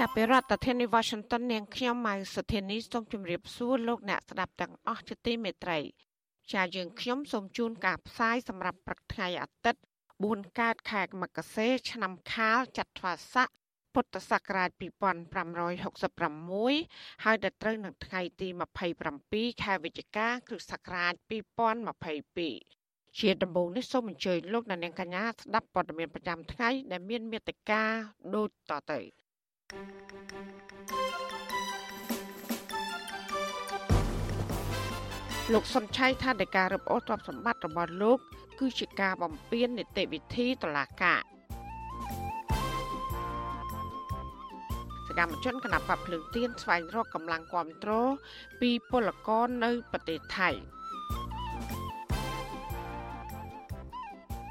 ចាប់ពីរដ្ឋធានី Washington នាងខ្ញុំម៉ៅសុធានីសូមជម្រាបសួរលោកអ្នកស្ដាប់ទាំងអស់ជាទីមេត្រី ចាយើងខ្ញុំសូមជូនការផ្សាយសម្រាប់ព្រឹកថ្ងៃអាទិត្យ4កើតខែមករាឆ្នាំខាលចត្វាស័កពុទ្ធសករាជ2566ហើយដល់ត្រូវនឹងថ្ងៃទី27ខែវិច្ឆិកាគ្រិស្តសករាជ2022ជាដំបូងនេះសូមអញ្ជើញលោកអ្នកនាងកញ្ញាស្ដាប់ព័ត៌មានប្រចាំថ្ងៃដែលមានមេត្តាដូចតទៅ។ លោកសុនឆៃថានៃការរឹបអូសទ្រព្យសម្បត្តិរបស់លោក គឺជាការបំពាននីតិវិធីតុលាការសកម្មជនគណបកភ្លើងទៀនស្វែងរកកម្លាំងគ្រប់គ្រងពីពលករនៅប្រទេសថៃ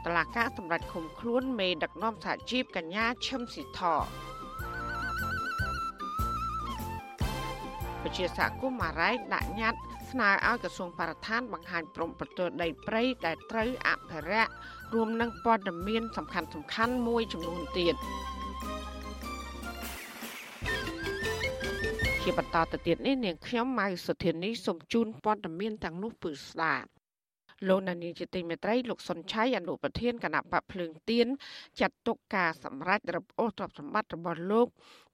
តឡាកាសម្រាប់ឃុំខ្លួនមេដឹកនាំសហជីពកញ្ញាឈឹមស៊ីធ ពជាសហគមន៍ម៉ារ៉ៃដាក់ញត្តិស្នើឲ្យក្រសួងបរិស្ថានបង្ហាញព្រំប្រទល់ដីព្រៃដែលត្រូវអភិរក្សរួមនឹងព័ត៌មានសំខាន់សំខាន់មួយចំនួនទៀតជាបន្តទៅទៀតនេះនាងខ្ញុំម៉ៅសុធានីសូមជូនព័ត៌មានទាំងនោះពឺស្ដាប់លោកនានីជាទីមេត្រីលោកសុនឆៃអនុប្រធានគណៈបកភ្លើងទៀនចាត់ទុកការសម្រេចរឹបអូសទ្រព្យសម្បត្តិរបស់លោក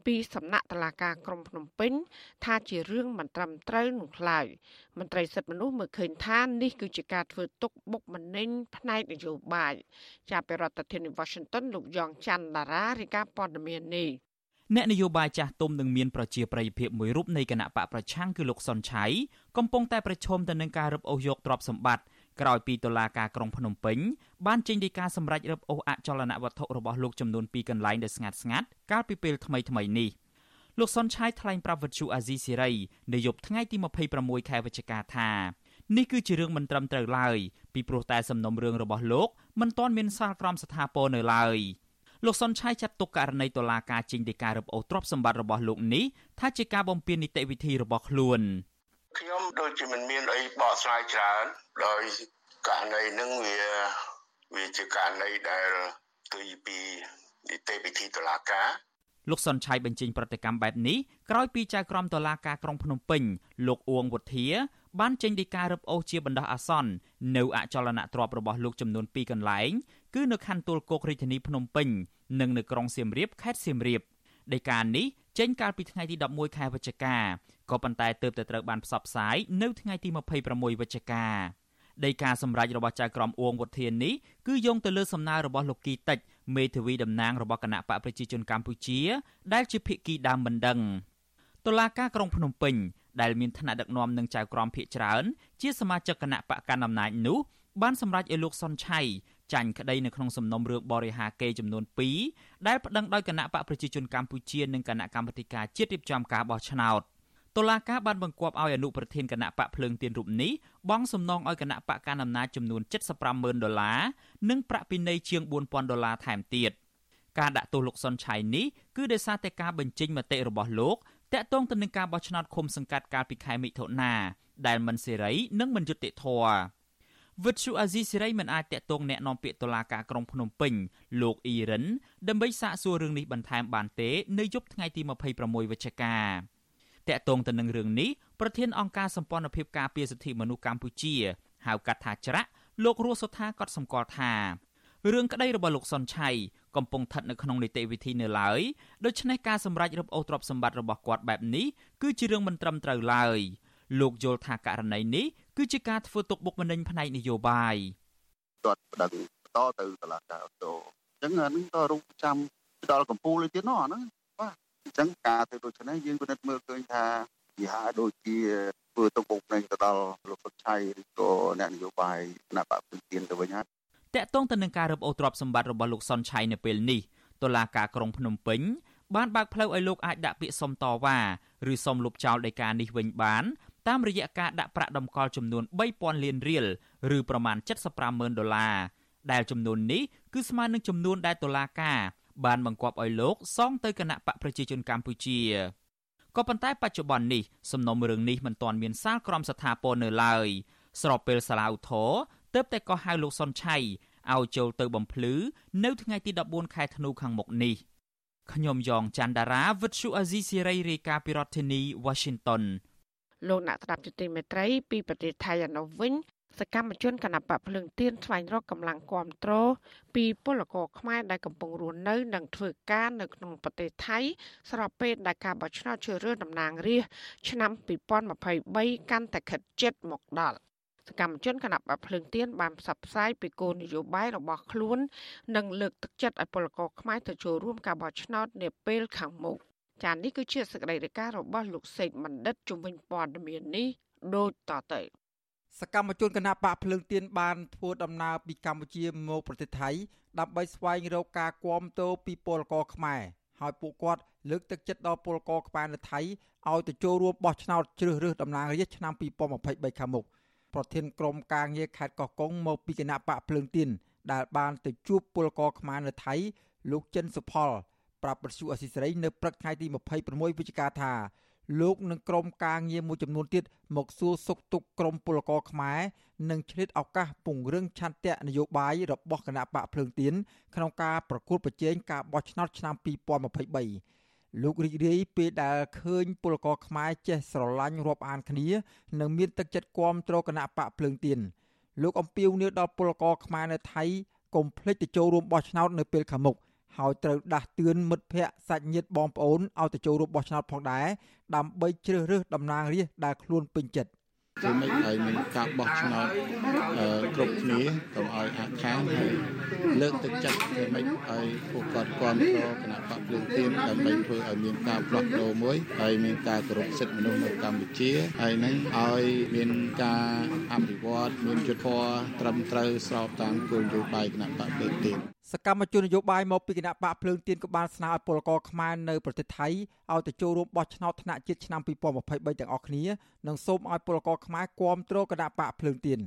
ពីសំណាក់តុលាការក្រុងភ្នំពេញ ថាជារឿងមិនត្រឹមត្រូវនោះឡើយមន្ត្រីសិទ្ធិមនុស្សមើលឃើញថានេះគឺជាការធ្វើទុកបុកម្នេញផ្នែកនយោបាយចាប់ពីរដ្ឋធានី Washington លោកយ៉ងច័ន្ទតារារាយការណ៍ព័ត៌មាននេះអ្នកនយោបាយចាស់ទុំនឹងមានប្រជាប្រិយភាពមួយរូបនៃគណៈបកប្រឆាំងគឺលោកសុនឆៃកំពុងតែប្រឈមទៅនឹងការរឹបអូសយកទ្រព្យសម្បត្តិ ក្រោយពីតុលាការក្រុងភ្នំពេញបានចេញដីកាសម្រេចរឹបអូសអចលនវត្ថុរបស់លោកចំនួន2កន្លែងដែលស្ងាត់ស្ងាត់កាលពីពេលថ្មីថ្មីនេះលោកសុនឆៃថ្លែងប្រាប់វិទ្យុអាស៊ីសេរីនៅយប់ថ្ងៃទី26ខែវិច្ឆិកាថានេះគឺជារឿងមិនត្រឹមត្រូវឡើយពីព្រោះតែសំណុំរឿងរបស់លោកមិនទាន់មានសាលក្រមស្ថាពរនៅឡើយលោកសុនឆៃចាត់ទុកករណីតុលាការចេញដីការឹបអូសទ្រព្យសម្បត្តិរបស់លោកនេះថាជាការបំពាននីតិវិធីរបស់ខ្លួន ខ្ញុំដូចជាមិនមានអីបកស្រាយច្រើនដោយករណីនឹងវាវាជាករណីដែលទុយពីនីតិវិធីតុលាការលោកសុនឆៃបញ្ចេញប្រតិកម្មបែបនេះក្រោយពីចៅក្រមតុលាការក្រុងភ្នំពេញលោកអួងវុធា បានចេញដីការឹបអូសជាបណ្ដោះអាសន្ននៅអចលនទ្រព្យរបស់លោកចំនួន2កន្លែងគឺនៅខណ្ឌទួលគោករាជធានីភ្នំពេញនិងនៅក្រុងសៀមរាបខេត្តសៀមរាបដីកានេះ ចេញកាលពីថ្ងៃទី11ខែវិច្ឆិកាក៏ប៉ុន្តែទើបតែត្រូវបានផ្សព្វផ្សាយនៅថ្ងៃទី26វិច្ឆិកាដីកាសម្រេចរបស់ចៅក្រមអួងវុធាននេះគឺយោងទៅលើសំណើរបស់លោកគីតិចមេធាវីតំណាងរបស់គណៈបកប្រជាជនកម្ពុជា ដែលជាភាគីដើមមិនដឹងតុលាការក្រុងភ្នំពេញដែលមានឋានៈដឹកនាំនឹងចៅក្រមភាគច្រើន ជាសមាជិកគណៈបកកណ្ដាលអំណាចនោះបានសម្រេចឲ្យលោកសុនឆៃ ចាញ់ក្តីនៅក្នុងសំណុំរឿងបរិហាកេចំនួន2ដែលប្តឹងដោយគណៈបកប្រជាជនកម្ពុជានិងគណៈកម្មាធិការជាតិរៀបចំការបោះឆ្នោតតុលាការបានបង្គាប់ឲ្យអនុប្រធានគណៈបកភ្លើងទៀនរូបនេះបង់សំណងឲ្យគណៈបកកណ្ដាលអំណាចចំនួន750,000ដុល្លារនិងប្រាក់ពិន័យជាង4,000ដុល្លារថែមទៀតការដាក់ទោសលោកសុនឆៃនេះគឺដោយសារតែការបញ្ចេញមតិរបស់លោកតាក់ទងទៅនឹងការបោះឆ្នោតឃុំសង្កាត់កាលពីខែមិថុនាដែលមិនសេរីនិងមិនយុត្តិធម៌ វិទ្យុអាស៊ីសេរីមិនអាចតាក់ទងแนะនាំពាក្យតុលាការក្រុងភ្នំពេញលោកអ៊ីរិនដើម្បីសាកសួររឿងនេះបន្ថែមបានទេនៅយប់ថ្ងៃទី26វិច្ឆិកាតាក់ទងទៅនឹងរឿងនេះប្រធានអង្គការសម្ព័ន្ធភាពការពារសិទ្ធិមនុស្សកម្ពុជាហៅកាត់ថាច្រាក់លោករស់សុថាក៏សម្គាល់ថារឿងក្តីរបស់លោកសុនឆៃកំពុងស្ថិតនៅក្នុងនីតិវិធីនៅឡើយដូច្នេះការសម្រេចរឹបអូសទ្រព្យសម្បត្តិរបស់គាត់បែបនេះគឺជារឿងមិនត្រឹមត្រូវឡើយ លោកយល់ថាករណីនេះគឺជាការធ្វើទុកបុកម្នេញផ្នែកនយោបាយគាត់ប្តឹងបន្តទៅតុលាការអូតូអញ្ចឹងអានឹងក៏រងចាំដល់កម្ពុជាទៀតនោះអាហ្នឹងបាទអញ្ចឹងការធ្វើដូច្នេះយើងពិនិត្យមើលឃើញថាវាហាក់ដូចជាធ្វើទុកបុកម្នេញទៅដល់លោកសុខឆៃឬក៏អ្នកនយោបាយគណៈបព្វជិនទៅវិញហើយតកតងទៅនឹងការរឹបអូសទ្រព្យសម្បត្តិរបស់លោកសុនឆៃនៅពេលនេះតុលាការក្រុងភ្នំពេញបានបើកផ្លូវឲ្យលោកអាចដាក់ពាក្យសុំតវ៉ាឬសុំលុបចោលដីកានេះវិញបាន តាមរយៈការដាក់ប្រាក់តម្កល់ចំនួន3000លានរៀលឬប្រមាណ750,000ដុល្លារដែលចំនួននេះគឺស្មើនឹងចំនួនដែលតុលាការបានបង្គាប់ឲ្យលោកសងទៅគណៈបកប្រជាជនកម្ពុជាក៏ប៉ុន្តែបច្ចុប្បន្ននេះសំណុំរឿងនេះមិនទាន់មានសាលក្រមស្ថាពរនៅឡើយស្របពេលសាឡាវធរទើបតែក៏ហៅលោកសុនឆៃឲ្យចូលទៅបំភ្លឺនៅថ្ងៃទី14ខែធ្នូខាងមុខនេះខ្ញុំយ៉ងច័ន្ទដារាវិទ្យុអាស៊ីសេរីរាយការណ៍ពីរដ្ឋធានី Washington លោកអ្នកស្ដាប់យុតិមេត្រីពីប្រទេសថៃឯនោះវិញសកម្មជនគណបកភ្លើងទៀនស្វែងរកកម្លាំងគ្រប់គ្រងពីពលករខ្មែរដែលកំពុងរស់នៅនិងធ្វើការនៅក្នុងប្រទេសថៃ ស្របពេលដែលការបោះឆ្នោតជ្រើសរើសតំណាងរាស្ត្រឆ្នាំ2023កាន់តែខិតជិតមកដល់សកម្មជនគណៈបកភ្លើងទៀនបានផ្សព្វផ្សាយពីគោលនយោបាយរបស់ខ្លួន និងលើកទឹកចិត្តឲ្យពលករខ្មែរទៅចូលរួមការបោះឆ្នោតនាពេលខាងមុខ ចា៎នេះគឺជាសកម្មភាពរបស់លោកសេកបណ្ឌិតជំនាញព័ត៌មាននេះដូចតទៅសកម្មជនគណៈបកភ្លើងទៀនបានធ្វើដំណើរពីកម្ពុជាមកប្រទេសថៃដើម្បីស្វែងរកការគាំទ្រពីពលករខ្មែរហើយពួកគាត់លើកទឹកចិត្តដល់ពលករខ្មែរនៅថៃឲ្យទៅចូលរួមបោះឆ្នោតជ្រើសរើសតំណាងរាស្ត្រឆ្នាំ2023ខាងមុខប្រធានក្រុមការងារខេត្តកោះកុងមកពីគណៈបកភ្លើងទៀនដែលបានទៅជួបពលករខ្មែរនៅថៃលោកចិនសុផល ប្រាប់បទសុអសីសេរីនៅព្រឹកថ្ងៃទី26វិច្ឆិកាថាលោកនិងក្រុមការងារមួយចំនួនទៀតមកសួរសុខទុក្ខក្រុមពលករខ្មែរនិងឆ្លៀតឱកាសពង្រឹងឆន្ទៈនយោបាយរបស់គណៈបកភ្លើងទៀនក្នុងការប្រកួតប្រជែងការបោះឆ្នោតឆ្នាំ2023លោករីករាយពេលដែលឃើញពលករខ្មែរចេះស្រឡាញ់រាប់អានគ្នា និងមានទឹកចិត្តគាំទ្រគណៈបកភ្លើងទៀនលោកអំពាវនាវដល់ពលករខ្មែរនៅថៃកុំភ្លេចទៅចូលរួមបោះឆ្នោតនៅពេលខាងមុខ ហើយត្រូវដាស់តឿនមិត្តភ័ក្តិសាច់ញាតិបងប្អូនឲ្យទៅចូលរួមបោះឆ្នោតផងដែរដើម្បីជ្រើសរើសតំណាងរាស្ត្រដែលខ្លួនពេញចិត្តគឺមិនឲ្យមានការបោះឆ្នោតគ្រប់គ្នាកុំឲ្យអាខានហើយលើកទឹកចិត្តគឺមិនឲ្យពួកគាត់គ្រប់គ្រងគណៈបកភ្លើងទៀនដើម្បីធ្វើឲ្យមានការផ្លាស់ប្ដូរមួយហើយមានការគោរពសិទ្ធិមនុស្សនៅកម្ពុជាហើយនឹងឲ្យមានការអភិវឌ្ឍមានយុទ្ធធម៌ត្រឹមត្រូវស្របតាមគោលនយោបាយគណៈបកភ្លើងទៀនសកម្មជននយោបាយមកពីគណៈបកភ្លើងទៀនក៏បានស្នើឲ្យពលករខ្មែរនៅប្រទេសថៃឲ្យទៅចូលរួមបោះឆ្នោតថ្នាក់ជាតិឆ្នាំ2023ទាំងអស់គ្នានិងសូមឲ្យពលករខ្មែរគាំទ្រគណៈបកភ្លើងទៀន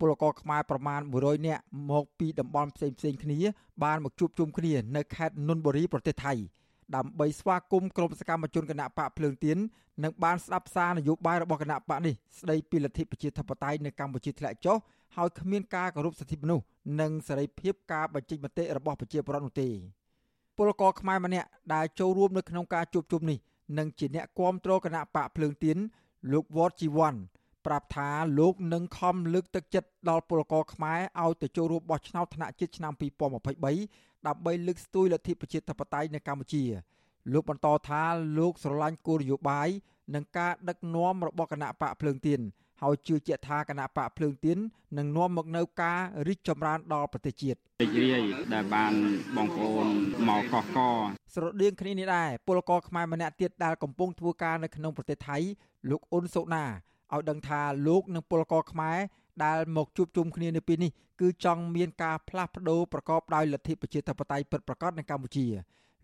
ពលករខ្មែរប្រមាណ100នាក់មកពីតំបន់ផ្សេងផ្សេងគ្នាបានមកជួបជុំគ្នានៅខេត្តនុនបុរីប្រទេសថៃដើម្បីស្វាគមន៍ក្រុមសកម្មជនគណៈបកភ្លើងទៀននិងបានស្ដាប់សារនយោបាយរបស់គណៈបកនេះស្ដីពីលទ្ធិប្រជាធិបតេយ្យនៅកម្ពុជាធ្លាក់ចុះ ហើយគ្មានការគោរពសិទ្ធិមនុស្សនិងសេរីភាពការបញ្ចេញមតិរបស់ប្រជាពលរដ្ឋនោះទេពលករខ្មែរម្នាក់ដែលចូលរួមនៅក្នុងការជួបជុំនេះនិងជាអ្នកគាំទ្រគណៈបកភ្លើងទៀនលោកវ៉តជីវ័នប្រាប់ថាលោកនឹងខំលើកទឹកចិត្តដល់ពលករខ្មែរឲ្យទៅចូលរួមបោះឆ្នោតថ្នាក់ជាតិឆ្នាំ2023ដើម្បីលើកស្ទួយលទ្ធិប្រជាធិបតេយ្យនៅកម្ពុជាលោកបន្តថាលោកស្រឡាញ់គោលនយោបាយនិងការដឹកនាំរបស់គណៈបកភ្លើងទៀន ហើយជឿជាក់ថាគណៈបកភ្លើងទៀននឹងនាំមកនៅការរីកចម្រើនដល់ប្រទេសជាតិរីករាយដែលបានបងប្អូនមកកកកស្រដៀងគ្នានេះដែរពលករខ្មែរម្នាក់ទៀតដែលកំពុងធ្វើការនៅក្នុងប្រទេសថៃលោកអ៊ុនសូណាឲ្យដឹងថាលោកនិងពលករខ្មែរដែលមកជួបជុំគ្នានៅពេលនេះគឺចង់មានការផ្លាស់ប្ដូរប្រកបដោយលទ្ធិប្រជាធិបតេយ្យពិតប្រាកដនៅកម្ពុជា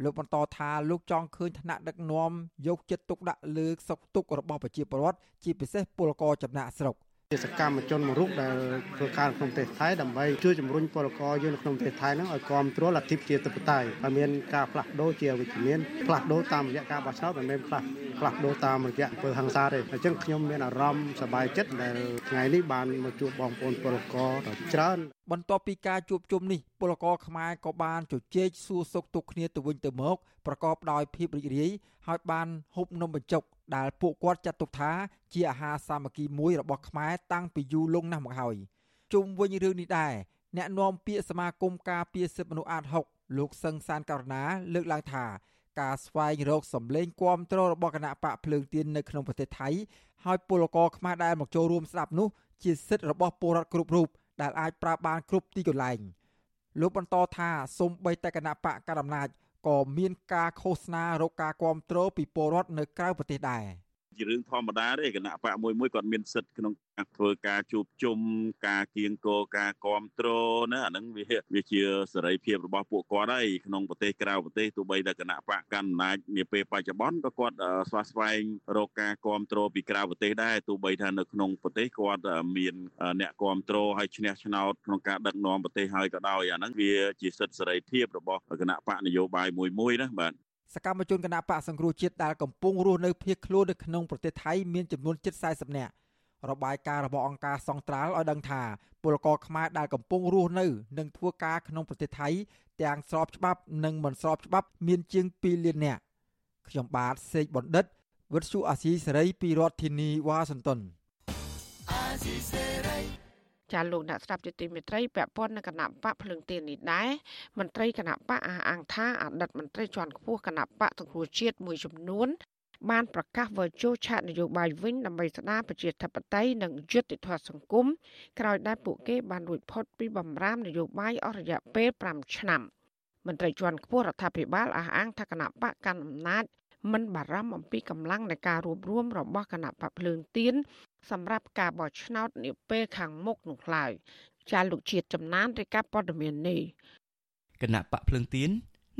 លោកបន្តថាលោកចង់ឃើញឋានៈដឹកនាំយកចិត្តទុកដាក់លើសុខទុក្ខរបស់ប្រជាពលរដ្ឋជាពិសេសពលករចំណាក់ស្រុក ជាសកម្មជនមួយរូបដែលធ្វើការក្នុងប្រទេសថៃដើម្បីជួយជំរុញពលករយើងនៅក្នុងប្រទេសថៃហ្នឹងឲ្យគ្រប់គ្រងលទ្ធិប្រជាធិបតេយ្យឲ្យមានការផ្លាស់ប្ដូរជាវិជ្ជមានផ្លាស់ប្ដូរតាមរយៈការបោះឆ្នោតមិនមែនផ្លាស់ផ្លាស់ប្ដូរតាមរយៈអំពើហិង្សាទេអញ្ចឹងខ្ញុំមានអារម្មណ៍សប្បាយចិត្តដែលថ្ងៃនេះបានមកជួបបងប្អូនពលករច្រើន បន្ទាប់ពីការជួបជុំនេះពលករខ្មែរក៏បានជជែកសួរសុខទុក្ខគ្នាទៅវិញទៅមកប្រកបដោយភាពរីករាយហើយបានហូបនំបញ្ចុក ដែលពួកគាត់ចាត់ទុកថាជាអាហារសាមគ្គីមួយរបស់ខ្មែរតាំងពីយូរលង់ណាស់មកហើយជុំវិញរឿងនេះដែរអ្នកនាំពាក្យសមាគមការពារសិទ្ធិមនុស្សអាត6លោកសឹងសានករណាលើកឡើងថាការស្វែងរកសម្លេងគាំទ្ររបស់គណៈបកភ្លើងទៀននៅក្នុងប្រទេសថៃហើយពលករខ្មែរដែលមកចូលរួមស្ដាប់នោះជាសិទ្ធិរបស់ពលរដ្ឋគ្រប់រូបដែលអាចប្រើបានគ្រប់ទីកន្លែងលោកបន្តថាសូម្បីតែគណៈបកកណ្ដាលអំណាច ក៏មានការឃោសនារកការគ្រប់គ្រងពីពលរដ្ឋនៅក្រៅប្រទេសដែរ ជារឿងធម្មតាទេគណៈបកមួយមួយគាត់មានសិទ្ធិក្នុងការធ្វើការជួបជុំការគៀងគរការគ្រប់គ្រងណាអាហ្នឹងវាវាជាសេរីភាពរបស់ពួកគាត់ហើយក្នុងប្រទេសក្រៅប្រទេសទោះបីតែគណៈបកកាន់អំណាចនាពេលបច្ចុប្បន្នក៏គាត់ស្វាស្វែងរកការគ្រប់គ្រងពីក្រៅប្រទេសដែរទោះបីថានៅក្នុងប្រទេសគាត់មានអ្នកគ្រប់គ្រងហើយឈ្នះឆ្នោតក្នុងការដឹកនាំប្រទេសហើយក៏ដោយអាហ្នឹងវាជាសិទ្ធិសេរីភាពរបស់គណៈបកនយោបាយមួយមួយណាបាទ សកម្មជនគណៈបកសង្គ្រោះជាតិដែលកំពុងរស់នៅភៀសខ្លួននៅក្នុងប្រទេសថៃមានចំនួនជិត40នាក់របាយការណ៍របស់អង្គការសង្ត្រាល់ឲ្យដឹងថាពលករខ្មែរដែលកំពុងរស់នៅនិងធ្វើការក្នុងប្រទេសថៃទាំងស្របច្បាប់និងមិនស្របច្បាប់មានជាង2លាននាក់ខ្ញុំបាទសេកបណ្ឌិតវិទ្យុអាស៊ីសេរីពីរដ្ឋធានីវ៉ាស៊ីនតោនអាស៊ីសេរី ចាលោកអ្នកស្ដាប់ជាទីមេត្រីពាក់ព័ន្ធនឹងគណៈបកភ្លើងទៀននេះដែរមន្ត្រីគណៈបកអះអាងថាអតីតមន្ត្រីជាន់ខ្ពស់គណៈបកសង្គ្រោះជាតិមួយចំនួនបានប្រកាសវិលចូលឆាកនយោបាយវិញដើម្បីស្ដារប្រជាធិបតេយ្យនិងយុត្តិធម៌សង្គមក្រោយដែលពួកគេបានរួចផុតពីបំរាមនយោបាយអស់រយៈពេល5ឆ្នាំមន្ត្រីជាន់ខ្ពស់រដ្ឋាភិបាលអះអាងថាគណៈបកកាន់អំណាចមិនបារម្ភអំពីកម្លាំងនៃការរួបរวมរបស់គណៈបកភ្លើងទៀន សម្រាប់ការបោះឆ្នោតនាពេលខាងមុខនោះឡើយចាលោកជាតិចំណានរាយការណ៍ព័ត៌មាននេះគណៈបកភ្លើងទៀន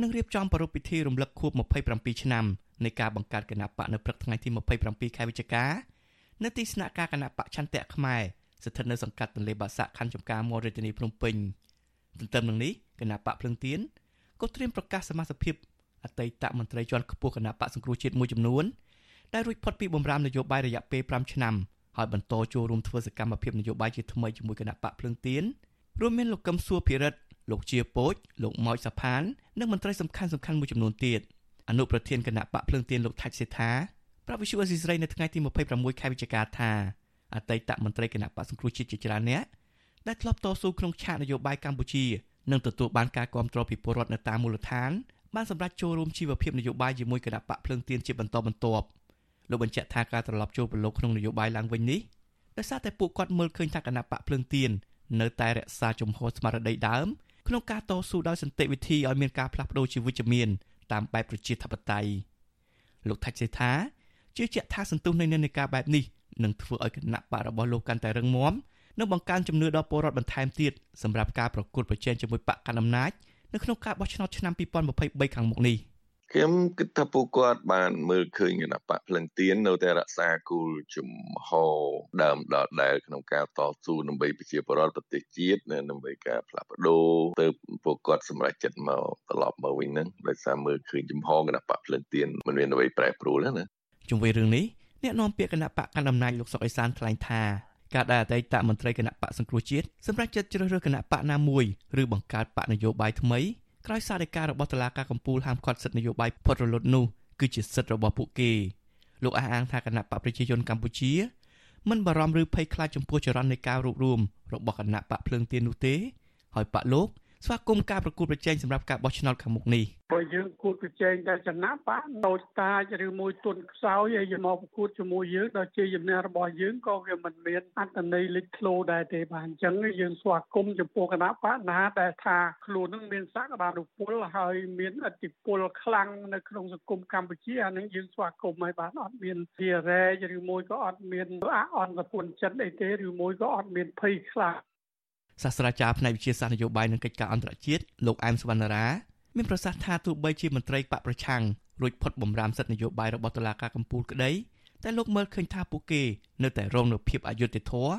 នឹងរៀបចំប្រារព្ធពិធីរំលឹកខួប27ឆ្នាំនៃការបង្កើតគណៈបកនៅព្រឹកថ្ងៃទី27ខែវិច្ឆិកានៅទីស្នាក់ការគណៈបកឆន្ទៈខ្មែរស្ថិតនៅសង្កាត់ទន្លេបាសាក់ខណ្ឌចំការមររាជធានីភ្នំពេញទន្ទឹមនឹងនេះគណៈបកភ្លើងទៀនក៏ត្រៀមប្រកាសសមាជិកអតីតមន្ត្រីជាន់ខ្ពស់គណៈបកសង្គ្រោះជាតិមួយចំនួនដែលរួចផុតពីបម្រាមនយោបាយរយៈពេល5ឆ្នាំ ហើយបន្តចូលរួមធ្វើសកម្មភាពនយោបាយជាថ្មីជាមួយគណៈបកភ្លើងទៀនរួមមានលោកកឹមសួរភិរិទ្ធលោកជាពូចលោកម៉ោចសាផាននិងមន្ត្រីសំខាន់សំខាន់មួយចំនួនទៀតអនុប្រធានគណៈបកភ្លើងទៀនលោកថាច់សេថាប្រាប់វិសុអេស៊ីស្រីនៅថ្ងៃទី26ខែវិច្ឆិកាថាអតីតមន្ត្រីគណៈបកសង្គ្រោះជាតិជាច្រើនអ្នកដែលធ្លាប់តស៊ូក្នុងឆាកនយោបាយកម្ពុជានិងទទួលបានការគាំទ្រពីពលរដ្ឋនៅតាមមូលដ្ឋានបានសម្រេចចូលរួមជីវភាពនយោបាយជាមួយគណៈបកភ្លើងទៀនជាបន្តបន្ទាប់ លោកបញ្ជាក់ថាការត្រឡប់ចូលប្រឡូកក្នុងនយោបាយឡើងវិញនេះដោយសារតែពួកគាត់មើលឃើញថាគណៈបកភ្លើងទៀននៅតែរក្សាជំហរស្មារតីដើមក្នុងការតស៊ូដោយសន្តិវិធីឲ្យមានការផ្លាស់ប្ដូរជាវិជ្ជមានតាមបែបប្រជាធិបតេយ្យលោកថាច់សេថាជឿជាក់ថាសន្ទុះនៃនិន្នាការបែបនេះនឹងធ្វើឲ្យគណៈបករបស់លោកកាន់តែរឹងមាំនិងបង្កើនជំនឿដល់ពលរដ្ឋបន្ថែមទៀតសម្រាប់ការប្រកួតប្រជែងជាមួយបកកណ្ដាលអំណាចនៅក្នុងការបោះឆ្នោតឆ្នាំ2023ខាងមុខនេះ ខ្ញុំគិតថាពួកគាត់បានមើលឃើញគណៈបកភ្លឹងទៀននៅតែរក្សាគោលជំហរដើមដដែលក្នុងការតស៊ូដើម្បីប្រជាពលរដ្ឋប្រទេសជាតិនិងដើម្បីការផ្លាស់ប្ដូរទៅពួកគាត់សម្រេចចិត្តមកត្រឡប់មកវិញហ្នឹងដោយសារមើលឃើញជំហរគណៈបកភ្លឹងទៀនមិនមានអ្វីប្រែប្រួលណាជុំវិញរឿងនេះអ្នកនាំពាក្យគណៈបកកណ្ដាលអំណាចលោកសុកអេសានថ្លែងថាការដែលអតីតមន្ត្រីគណៈបកសង្គ្រោះជាតិសម្រាប់ចិត្តជ្រើសរើសគណៈបកណាមួយឬបង្កើតបកនយោបាយថ្មី ក្រោយសារដីការបស់តុលាការកំពូលហាមឃាត់សិទ្ធិនយោបាយផុតរលត់នោះគឺជាសិទ្ធិរបស់ពួកគេលោកអះអាងថាគណៈបកប្រជាជនកម្ពុជាមិនបារម្ភឬភ័យខ្លាចចំពោះចរន្តនៃការរួបរวมរបស់គណៈបកភ្លើងទៀននោះទេ ហើយបកលោក ស្វាគមន៍ការប្រកួតប្រជែងសម្រាប់ការបោះឆ្នោតខាងមុខនេះបើយើងគួតប្រជែងតែចំណាប់បានតូចតាចឬមួយទុនខ្សោយហើយយកមកប្រកួតជាមួយយើងដល់ជាជំនះរបស់យើងក៏វាមិនមានអត្តន័យលេចធ្លោដែរទេបាទអញ្ចឹងយើងស្វាគមន៍ចំពោះគណៈបកណាដែលថាខ្លួននឹងមានសក្តានុពលហើយមានអធិពលខ្លាំងនៅក្នុងសង្គមកម្ពុជាអានឹងយើងស្វាគមន៍ហើយបាទអត់មានជារ៉េឬមួយក៏អត់មានអអន្តពុនចិត្តអីទេឬមួយក៏អត់មានភ័យខ្លាច សាស្ត្រាចារ្យផ្នែកវិទ្យាសាស្ត្រនយោបាយនិងកិច្ចការអន្តរជាតិលោកអែមសវណ្ណារាមានប្រសាសន៍ថាទោះបីជាមន្ត្រីបកប្រឆាំងរួចផុតបំរាមសិទ្ធិនយោបាយរបស់តុលាការកំពូលក្តីតែលោកមើលឃើញថាពួកគេនៅតែរងនូវភាពអយុត្តិធម៌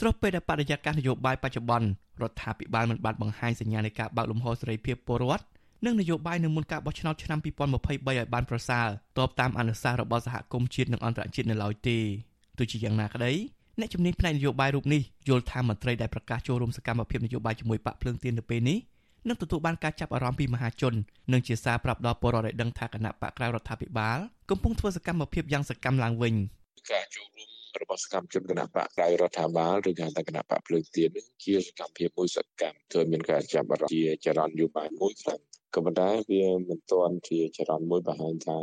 ស្របពេលដែលបរិយាកាសនយោបាយបច្ចុប្បន្នរដ្ឋាភិបាលមិនបានបង្ហាញសញ្ញានៃការបើកលំហសេរីភាពពលរដ្ឋនិងនយោបាយនៅមុនការបោះឆ្នោតឆ្នាំ2023ឲ្យបានប្រសើរតបតាមអនុសាសន៍របស់សហគមន៍ជាតិនិងអន្តរជាតិនៅឡើយទេទោះជាយ៉ាងណាក្តី អ្នកជំនាញផ្នែកនយោបាយរូបនេះយល់ថាមន្ត្រីដែលប្រកាសចូលរួមសកម្មភាពនយោបាយជាមួយបកភ្លើងទៀននៅពេលនេះនឹងទទួលបានការចាប់អារម្មណ៍ពីមហាជននិងជាសារប្រាប់ដល់ពលរដ្ឋឲ្យដឹងថាគណៈបកក្រៅរដ្ឋាភិបាលកំពុងធ្វើសកម្មភាពយ៉ាងសកម្មឡើងវិញការចូលរួមរបស់សកម្មជនគណៈបកក្រៅរដ្ឋាភិបាលឬការតែគណៈបកភ្លើងទៀននេះជាសកម្មភាពមួយសកម្មធ្វើមានការចាប់អារម្មណ៍ជាចរន្តនយោបាយមួយខ្លាំង ក៏ប៉ុន្តែវាមិនទាន់ជាចរន្តមួយបង្ហាញថា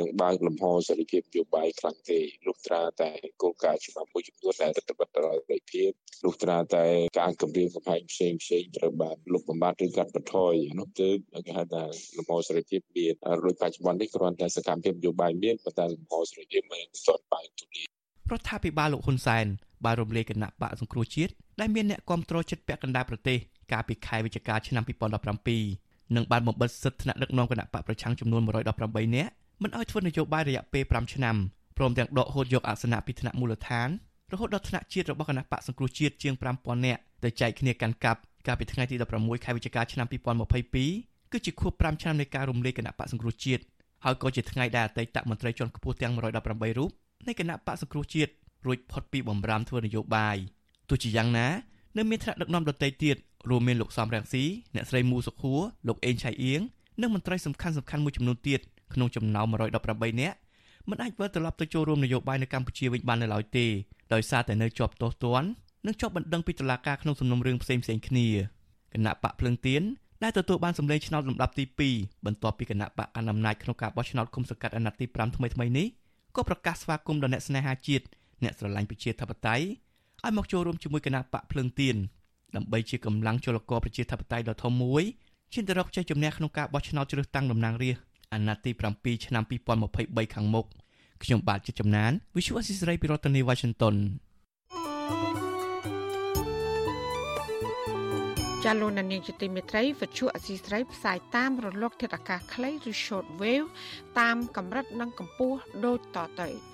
នឹងបើកលំហសេរីភាពនយោបាយខ្លាំងទេលុះត្រាតែគោលការណ៍ច្បាប់មួយចំនួនដែលរដ្ឋបတ်ដោយសេរីភាពលុះត្រាតែការគម្រាមកំហែងផ្សេងផ្សេងត្រូវបានលុបបំបាត់ឬកាត់បន្ថយនោះគឺគេហៅថាលំហសេរីភាពមានដោយបច្ចុប្បន្ននេះគ្រាន់តែសកម្មភាពនយោបាយមានប៉ុន្តែលំហសេរីភាពមិនទាន់បានទូលាយរដ្ឋាភិបាលលោកហ៊ុនសែនបានរំលាយគណៈបកសង្គ្រោះជាតិដែលមានអ្នកគ្រប់គ្រងចិត្តពាក់កណ្ដាលប្រទេសកាលពីខែវិច្ឆិកាឆ្នាំ2017 និងបានបំបិទសិទ្ធិថ្នាក់ដឹកនាំគណៈបកប្រឆាំងចំនួន118នាក់មិនឲ្យធ្វើនយោបាយរយៈពេល5ឆ្នាំព្រមទាំងដកហូតយកអាសនៈពីថ្នាក់មូលដ្ឋានរហូតដល់ថ្នាក់ជាតិរបស់គណៈបកសង្គ្រោះជាតិជាង5000នាក់ទៅចែកគ្នាកាន់កាប់កាលពីថ្ងៃទី16ខែវិច្ឆិកាឆ្នាំ2022គឺជាខួប5ឆ្នាំនៃការរំលាយគណៈបកសង្គ្រោះជាតិហើយក៏ជាថ្ងៃដែលអតីតមន្ត្រីជាន់ខ្ពស់ទាំង118រូបនៃគណៈបកសង្គ្រោះជាតិរួចផុតពីបំរាមធ្វើនយោបាយទោះជាយ៉ាងណានៅមានថ្នាក់ដឹកនាំដទៃទៀត រួមមានលោកសំរងស៊ីអ្នកស្រីមូសុខួរលោកអេងឆៃអៀងនិងមន្ត្រីសំខាន់សំខាន់មួយចំនួនទៀតក្នុងចំណោម113នាក់មិនអាចវិលត្រឡប់ទៅចូលរួមនយោបាយនៅកម្ពុជាវិញបាននៅឡើយទេដោយសារតែនៅជាប់ទោសទណ្ឌនិងជាប់បណ្ដឹងពីតុលាការក្នុងសំណុំរឿងផ្សេងផ្សេងគ្នាគណៈបកភ្លឹងទៀនដែលទទួលបានសម្លេងឆ្នោតលំដាប់ទី2បន្ទាប់ពីគណៈបកអនុអំណាចក្នុងការបោះឆ្នោតគុំសង្កាត់អាណត្តិទី5ថ្មីថ្មីនេះក៏ប្រកាសស្វាគមន៍ដល់អ្នកស្នេហាជាតិអ្នកស្រឡាញ់ប្រជាធិបតេយ្យឲ្យមកចូលរួមជាមួយគណៈបកភ្លើងទៀន ដើម្បីជាកម្លាំងចលករប្រជាធិបតេយ្យដ៏ធំមួយឈានទៅរកជ័យជំនះក្នុងការបោះឆ្នោតជ្រើសតាំងតំណាងរាស្ត្រអាណត្តិទី7ឆ្នាំ2023ខាងមុខខ្ញុំបាទជាចំណាន Visual Assisray ពីរដ្ឋធានី Washington ចាលោកនាងជាទីមេត្រីវិទ្យុអសីស្រីផ្សាយតាមរលកធាតុអាកាសខ្លីឬ short wave តាមកម្រិតនិងកម្ពស់ដូចតទៅ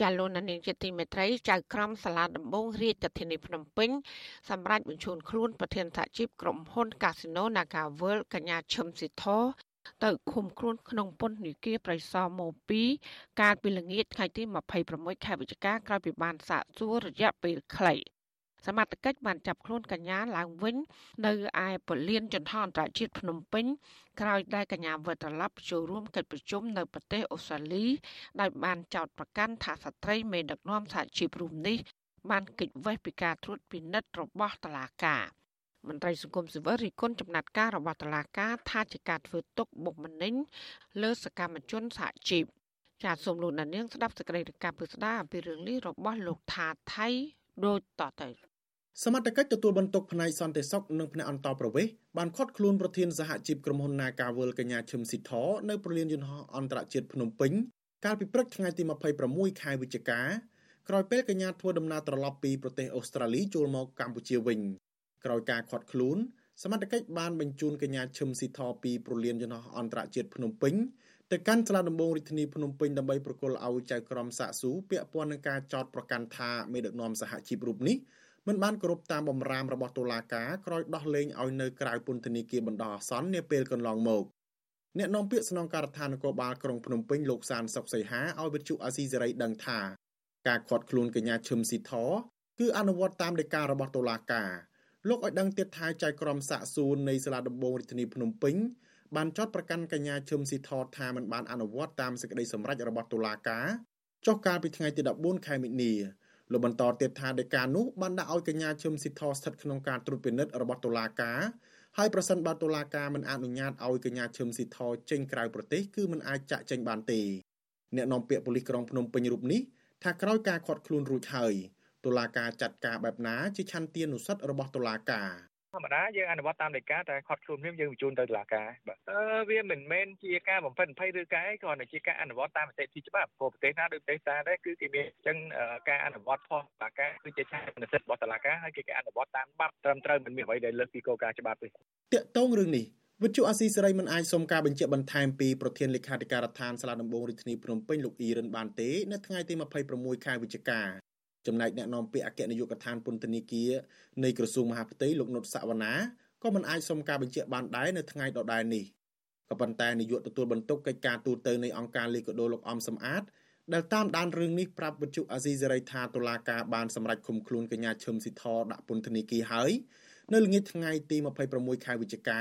ចាលោកនាងជាទីមេត្រីចៅក្រមសាលាដំបងរាជធានីភ្នំពេញសម្រាប់បញ្ជូនខ្លួនប្រធានសហជីពក្រុមហ៊ុន Casino Naga World កញ្ញាឈឹមស៊ីធទៅឃុំខ្លួនក្នុងពន្ធនាគារប្រៃសណម៉ូ2កាលពីល្ងាចថ្ងៃទី26ខែវិច្ឆិកាក្រោយពីបានសាកសួររយៈពេលខ្លី សមត្ថកិច្ចបានចាប់ខ្លួនកញ្ញាឡើងវិញ នៅឯពលានចន្ទអន្តរជាតិភ្នំពេញក្រោយដែលកញ្ញាវិលត្រឡប់ចូលរួមកិច្ចប្រជុំនៅប្រទេសអូស្ត្រាលីដោយបានចោទប្រកាន់ថាស្ត្រីមេដឹកនាំសហជីពរូបនេះបានគេចវេះពីការត្រួតពិនិត្យរបស់តុលាការមន្ត្រីសង្គមស៊ីវិលរិះគន់ចំណាត់ការរបស់តុលាការថាជាការធ្វើទុកបុកម្នេញលើសកម្មជនសហជីពចាសសូមលោកនាងស្ដាប់សេចក្តីរាយការណ៍ពិស្ដារអំពីរឿងនេះរបស់លោកថាថៃដូចតទៅ សមត្ថកិច្ចទទួលបន្ទុកផ្នែកសន្តិសុខនិងផ្នែកអន្តរប្រវេសន៍បានឃាត់ខ្លួនប្រធានសហជីពក្រុមហ៊ុន Nagawal កញ្ញាឈឹមស៊ីធនៅប្រលានយន្តហោះអន្តរជាតិភ្នំពេញកាលពីព្រឹកថ្ងៃទី26ខែវិច្ឆិកាក្រោយពេលកញ្ញាធ្វើដំណើរត្រឡប់ពីប្រទេសអូស្ត្រាលីចូលមកកម្ពុជាវិញក្រោយការឃាត់ខ្លួនសមត្ថកិច្ចបានបញ្ជូនកញ្ញាឈឹមស៊ីធពីប្រលានយន្តហោះអន្តរជាតិភ្នំពេញទៅកាន់សាលាដំបងរាជធានីភ្នំពេញដើម្បីប្រគល់ឲ្យចៅក្រមសាកស៊ូពាក់ព័ន្ធនឹងការចោទប្រកាន់ថាមេដឹកនាំសហជីពរូបនេះ មិនបានគោរពតាមបំរាមរបស់តុលាការក្រោយដោះលែងឲ្យនៅក្រៅពន្ធនាគារបណ្ដោះអាសន្ននាពេលកន្លងមកអ្នកនាំពាក្យស្នងការដ្ឋាននគរបាលក្រុងភ្នំពេញលោកសានសុកសីហាឲ្យវិទ្យុអាស៊ីសេរីដឹងថាការខាត់ខ្លួនកញ្ញាឈឹមស៊ីធគឺអនុវត្តតាមដីការបស់តុលាការលោកឲ្យដឹងទៀតថាចៅក្រមសាកសួរនៃសាលាដំបងរាជធានីភ្នំពេញបានចោទប្រកាន់កញ្ញាឈឹមស៊ីធថាមិនបានអនុវត្តតាមសេចក្តីសម្រេចរបស់តុលាការចុះកាលពីថ្ងៃទី14ខែមិនិនា លោកបន្តទៀតថាដីកានោះបានដាក់ឲ្យកញ្ញាឈឹមស៊ីធស្ថិតក្នុងការត្រួតពិនិត្យរបស់តុលាការហើយប្រសិនបើតុលាការមិនអនុញ្ញាតឲ្យកញ្ញាឈឹមស៊ីធចេញក្រៅប្រទេសគឺមិនអាចចាក់ចេញបានទេអ្នកនាំពាក្យប៉ូលីសក្រុងភ្នំពេញរូបនេះថាក្រោយការខាត់ខ្លួនរួចហើយតុលាការចាត់ការបែបណាជាឆន្ទានុសិទ្ធិរបស់តុលាការ ធម្មតាយើងអនុវត្តតាមដីកាតែខាត់ខ្លួនភ្លាមយើងបញ្ជូនទៅតុលាការបាទអឺវាមិនមែនជាការបំផិតបំភ័យឬការអីគ្រាន់តែជាការអនុវត្តតាមនីតិវិធីច្បាប់ព្រោះប្រទេសណាដូចប្រទេសតាដែរគឺគេមានអញ្ចឹងការអនុវត្តផុសតុលាការគឺជាឆានសិទ្ធិរបស់តុលាការហើយគេគេអនុវត្តតាមច្បាប់ត្រឹមត្រូវមិនមានអ្វីដែលលើសពីគោលការណ៍ច្បាប់ទេតកតងរឿងនេះវិទ្យុអាស៊ីសេរីមិនអាចសុំការបញ្ជាក់បន្ថែមពីប្រធានលេខាធិការដ្ឋានសាលាដំបងរាជធានីភ្នំពេញលោកអ៊ីរិនបានទេនៅថ្ងៃទី26ខែវិច្ឆិកា ចំណែកអ្នកនាំពាក្យអគ្គនាយកដ្ឋានពន្ធនាគារនៃក្រសួងមហាផ្ទៃលោកនុតសវណ្ណាក៏មិនអាចសុំការបញ្ជាក់បានដែរនៅថ្ងៃដដែលនេះក៏ប៉ុន្តែនាយកទទួលបន្ទុកកិច្ចការទូតនៃអង្គការលីកាដូលោកអំសំអាតដែលតាមដានរឿងនេះប្រាប់វិទ្យុអាស៊ីសេរីថាតុលាការបានសម្រេចឃុំខ្លួនកញ្ញាឈឹមស៊ីធដាក់ពន្ធនាគារហើយនៅល្ងាចថ្ងៃទី26ខែវិច្ឆិកា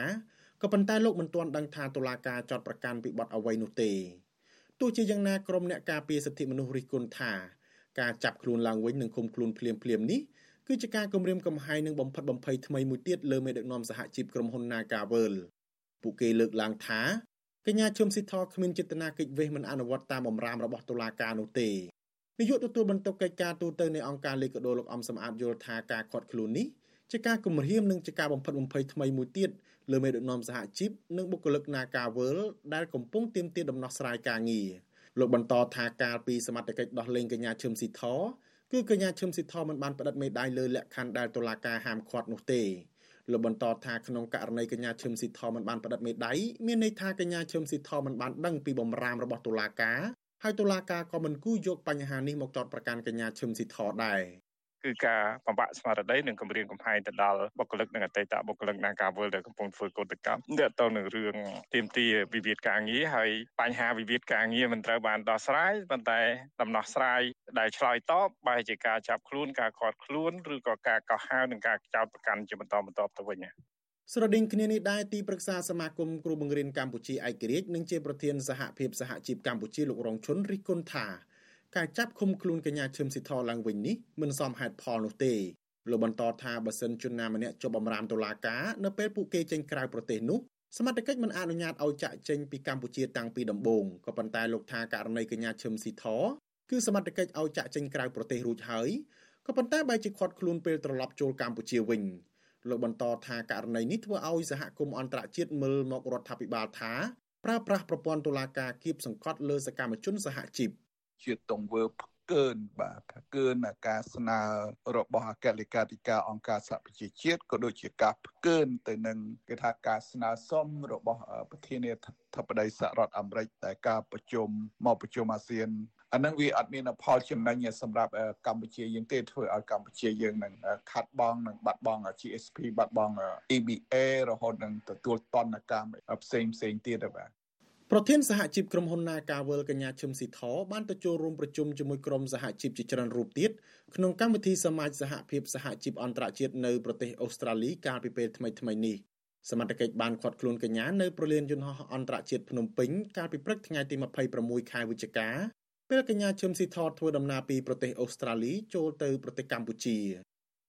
ក៏ប៉ុន្តែលោកមិនទាន់ដឹងថាតុលាការចោទប្រកាន់ពីបទអ្វីនោះទេទោះជាយ៉ាងណាក្រុមអ្នកការពារសិទ្ធិមនុស្សរិះគន់ថា ការចាប់ខ្លួនឡើងវិញនិងឃុំខ្លួនភ្លាមភ្លាមនេះគឺជាការគំរាមកំហែងនិងបំផិតបំភ័យថ្មីមួយទៀតលើមេដឹកនាំសហជីពក្រុមហ៊ុន Nagavel ពួកគេលើកឡើងថាកញ្ញាឈឹមស៊ីធគ្មានចេតនាកិច្ចវេះមិនអនុវត្តតាមបំរាមរបស់តុលាការនោះទេនាយកទទួលបន្ទុកកិច្ចការទូតទៅនៃអង្គការលេខកដោលោកអំសំអាតយល់ថាការខាត់ខ្លួននេះជាការគំរាមនិងជាការបំផិតបំភ័យថ្មីមួយទៀតលើមេដឹកនាំសហជីពនិងបុគ្គលិក Nagavel ដែលកំពុងទាមទារដំណោះស្រាយការងារ លោកបន្តថាកាលពីសមត្ថកិច្ចដោះលែងកញ្ញាឈឹមស៊ីធគឺកញ្ញាឈឹមស៊ីធមិនបានផ្តិតមេដាយលើលក្ខខណ្ឌដែលតុលាការហាមឃាត់នោះទេលោកបន្តថាក្នុងករណីកញ្ញាឈឹមស៊ីធមិនបានផ្តិតមេដាយមានន័យថាកញ្ញាឈឹមស៊ីធមិនបានដឹងពីបំរាមរបស់តុលាការហើយតុលាការក៏មិនគូយកបញ្ហានេះមកចោទប្រកាន់កញ្ញាឈឹមស៊ីធដែរ គឺការបំបាក់ស្មារតីនិងគម្រាមកំហែងទៅដល់បុគ្គលិកនិងអតីតបុគ្គលិកនៃការវិលដែលកំពុងធ្វើកោតកម្មទាក់ទងនឹងរឿងទាមទារវិវាទការងារហើយបញ្ហាវិវាទការងារមិនត្រូវបានដោះស្រាយប៉ុន្តែដំណោះស្រាយដែលឆ្លើយតបបែរជាការចាប់ខ្លួនការខាត់ខ្លួនឬក៏ការកោះហៅនិងការចោទប្រកាន់ជាបន្តបន្ទាប់ទៅវិញស្រដៀងគ្នានេះដែរទីប្រឹក្សាសមាគមគ្រូបង្រៀនកម្ពុជាឯករាជ្យនិងជាប្រធានសហភាពសហជីពកម្ពុជាលោករងឈុនរិះគន់ថា ការចាប់ឃុំខ្លួនកញ្ញាឈឹមស៊ីធឡើងវិញនេះមិនសមហេតុផលនោះទេលោកបន្តថាបើសិនជនណាម្នាក់ជាប់បំរាមតុលាការនៅពេលពួកគេចេញក្រៅប្រទេសនោះសមត្ថកិច្ចមិនអនុញ្ញាតឲ្យចាក់ចេញពីកម្ពុជាតាំងពីដំបូងក៏ប៉ុន្តែលោកថាករណីកញ្ញាឈឹមស៊ីធគឺសមត្ថកិច្ចឲ្យចាក់ចេញក្រៅប្រទេសរួចហើយក៏ប៉ុន្តែបែរជាខាត់ខ្លួនពេលត្រឡប់ចូលកម្ពុជាវិញលោកបន្តថាករណីនេះធ្វើឲ្យសហគមន៍អន្តរជាតិមើលមករដ្ឋាភិបាលថាប្រើប្រាស់ប្រព័ន្ធតុលាការគៀបសង្កត់លើសកម្មជនសហជីព ជាទង្វើផ្កើនបាទផ្កើនការស្នើរបស់អគ្គលេខាធិការអង្គការសហប្រជាជាតិក៏ដូចជាការផ្កើនទៅនឹងគេថាការស្នើសុំរបស់ប្រធានាធិបតីសហរដ្ឋអាមេរិកតែការប្រជុំមកប្រជុំអាស៊ានអានឹងវាអត់មានផលចំណេញសម្រាប់កម្ពុជាយើងទេធ្វើឲ្យកម្ពុជាយើងនឹងខាត់បងនឹងបាត់បង់ GSP បាត់បង់ EBA រហូតនឹងទទួលតនកម្មផ្សេងផ្សេងទៀតបាទ ប្រធានសហជីពក្រុមហ៊ុន Nagavel កញ្ញាឈឹមស៊ីធបានទៅចូលរួមប្រជុំជាមួយក្រុមសហជីពជាច្រើនរូបទៀតក្នុងកម្មវិធីសមាជសហភាពសហជីពអន្តរជាតិនៅប្រទេសអូស្ត្រាលីកាលពីពេលថ្មីៗនេះសមត្ថកិច្ចបានឃាត់ខ្លួនកញ្ញានៅប្រលានយន្តហោះអន្តរជាតិភ្នំពេញកាលពីព្រឹកថ្ងៃទី26ខែវិច្ឆិកាពេលកញ្ញាឈឹមស៊ីធធ្វើដំណើរពីប្រទេសអូស្ត្រាលីចូលទៅប្រទេសកម្ពុជា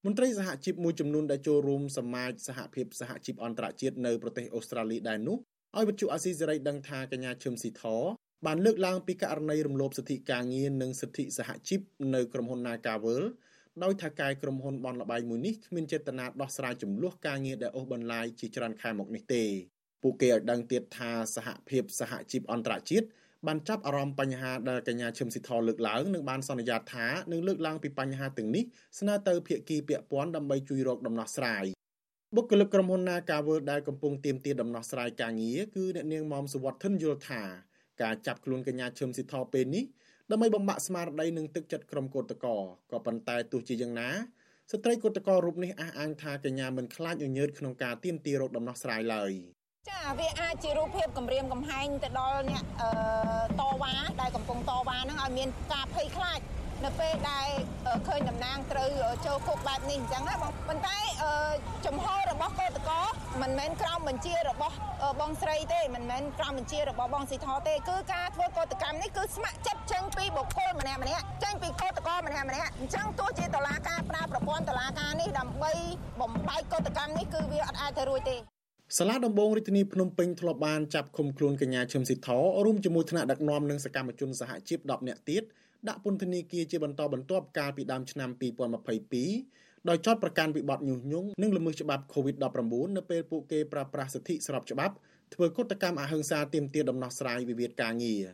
មន្ត្រីសហជីពមួយចំនួនដែលចូលរួមសមាជសហភាពសហជីពអន្តរជាតិនៅប្រទេសអូស្ត្រាលីដែរនោះ ឲ្យវិទ្យុអាស៊ីសេរីដឹងថាកញ្ញាឈឹមស៊ីធបានលើកឡើងពីករណីរំលោភសិទ្ធិការងារនិងសិទ្ធិសហជីពនៅក្រុមហ៊ុន Nagavel ដោយថាកាយក្រុមហ៊ុនបនលបៃមួយនេះគ្មានចេតនាដោះស្រាយចំនួនការងារដែលអូសបន្លាយជាច្រើនខែមកនេះទេពួកគេឲ្យដឹងទៀតថាសហភាពសហជីពអន្តរជាតិបានចាប់អារម្មណ៍បញ្ហាដែលកញ្ញាឈឹមស៊ីធលើកឡើងនិងបានសន្យាថានឹងលើកឡើងពីបញ្ហាទាំងនេះស្នើទៅភាគីពាក់ព័ន្ធដើម្បីជួយរកដំណោះស្រាយ បុគ្គលិកក្រុមហ៊ុន Nagavel ដែលកំពុងទាមទារដំណោះស្រាយការងារគឺអ្នកនាងមុំសវត្ថិនយល់ថាការចាប់ខ្លួនកញ្ញាឈឹមស៊ីថពេលនេះដើម្បីបំបាក់ស្មារតីនិងទឹកចិត្តក្រុមកោតក្រក៏ប៉ុន្តែទោះជាយ៉ាងណាស្ត្រីកោតក្ររូបនេះអះអាងថាកញ្ញាមិនខ្លាចញញើតក្នុងការទាមទាររកដំណោះស្រាយឡើយចាវាអាចជារូបភាពគម្រាមកំហែងទៅដល់អ្នកតវ៉ាដែលកំពុងតវ៉ាហ្នឹងឲ្យមានការភ័យខ្លាច នៅពេលដែលឃើញតំណាងត្រូវចូលគុកបែបនេះអញ្ចឹងណាបងប៉ុន្តែចំហរបស់កោតកោមិនមែនក្រោមបញ្ជារបស់បងស្រីទេមិនមែនក្រោមបញ្ជារបស់បងស៊ីថទេគឺការធ្វើកោតកម្មនេះគឺស្ម័គ្រចិត្តចេញពីបុគ្គលម្នាក់ម្នាក់ចេញពីកោតកោម្នាក់ម្នាក់អញ្ចឹងទោះជាតឡាការប្រើប្រព័ន្ធតឡាការនេះដើម្បីបំបែកកោតកម្មនេះគឺវាអត់អាចទៅរួចទេសាលាដំបងរាជធានីភ្នំពេញធ្លាប់បានចាប់ឃុំខ្លួនកញ្ញាឈឹមស៊ីធរួមជាមួយថ្នាក់ដឹកនាំនិងសកម្មជនសហជីព10នាក់ទៀត ដាក់ពន្ធនាគារជាបន្តបន្ទាប់កាលពីដើមឆ្នាំ2022ដោយចោទប្រកាន់ពីបទញុះញង់និងល្មើសច្បាប់ COVID-19 នៅពេលពួកគេប្រើប្រាស់សិទ្ធិស្របច្បាប់ធ្វើកុតកម្មអហិង្សាទាមទារដំណោះស្រាយវិវាទការងារ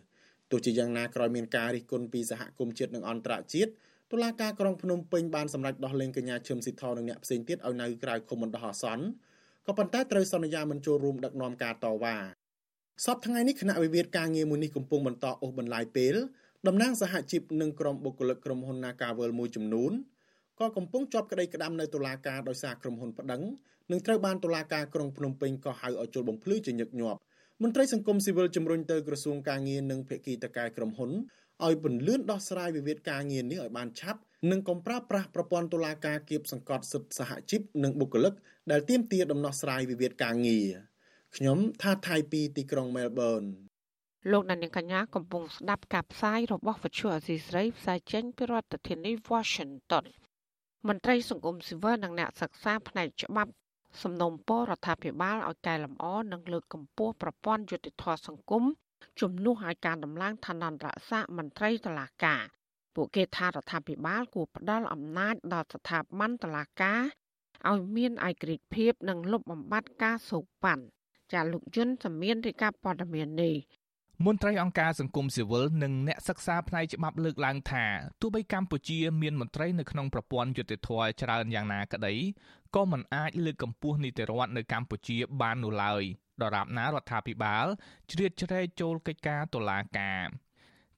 ទោះជាយ៉ាងណាក្រោយមានការរិះគន់ពីសហគមន៍ជាតិនិងអន្តរជាតិតុលាការក្រុងភ្នំពេញបានសម្រេចដោះលែងកញ្ញាឈឹមស៊ីថនិងអ្នកផ្សេងទៀតឲ្យនៅក្រៅឃុំបណ្ដោះអាសន្នក៏ប៉ុន្តែត្រូវសន្យាមិនចូលរួមដឹកនាំការតវ៉ាសពថ្ងៃនេះគណៈវិវាទការងារមួយនេះកំពុងបន្តអូសបន្លាយពេល តំណាងសហជីពនិងក្រុមបុគ្គលិកក្រុមហ៊ុន Nagavel មួយចំនួនក៏កំពុងជាប់ក្តីក្តាំនៅតុលាការដោយសារក្រុមហ៊ុនប្តឹងនិងត្រូវបានតុលាការក្រុងភ្នំពេញក៏ហៅឲ្យចូលបំភ្លឺជាញឹកញាប់មន្ត្រីសង្គមស៊ីវិលជំរុញទៅក្រសួងការងារនិងភាគីតកែក្រុមហ៊ុនឲ្យពន្លឿនដោះស្រាយវិវាទការងារនេះឲ្យបានឆាប់និងកុំប្រើប្រាស់ប្រព័ន្ធតុលាការគៀបសង្កត់សិទ្ធិសហជីពនិងបុគ្គលិកដែលទាមទារដំណោះស្រាយវិវាទការងារខ្ញុំថាថៃពីទីក្រុងមែលប៊ន លោកដានៀងកញ្ញាកំពុងស្ដាប់ការផ្សាយរបស់វិទ្យុអសីស្រីផ្សាយចេញពីរដ្ឋធានី Washington មន្ត្រីសង្គមស៊ីវិលនិងអ្នកសិក្សាផ្នែកច្បាប់សំណុំពររដ្ឋាភិបាលឲ្យកែលម្អនិងលើកកម្ពស់ប្រព័ន្ធយុតិធធសង្គមជំនួសឲ្យការដំឡើងឋានន្តរស័ក្តិមន្ត្រីតុលាការពួកគេថារដ្ឋាភិបាលគួរផ្ដល់អំណាចដល់ស្ថាប័នតុលាការឲ្យមានឯករាជ្យភាពនិងលុបបំបាត់ការសូកប៉ាន់ចាលោកយុនសមៀនរាយការណ៍ព័ត៌មាននេះ មន្ត្រីអង្គការសង្គមស៊ីវិលនិងអ្នកសិក្សាផ្នែកច្បាប់លើកឡើងថាទោះបីកម្ពុជាមានមន្ត្រីនៅក្នុងប្រព័ន្ធយុតិធធច្រើនយ៉ាងណាក្តីក៏មិនអាចលើកកម្ពស់នីតិរដ្ឋនៅកម្ពុជាបាននោះឡើយដរាបណារដ្ឋាភិបាលជ្រៀតជ្រែកចូលកិច្ចការតុលាការ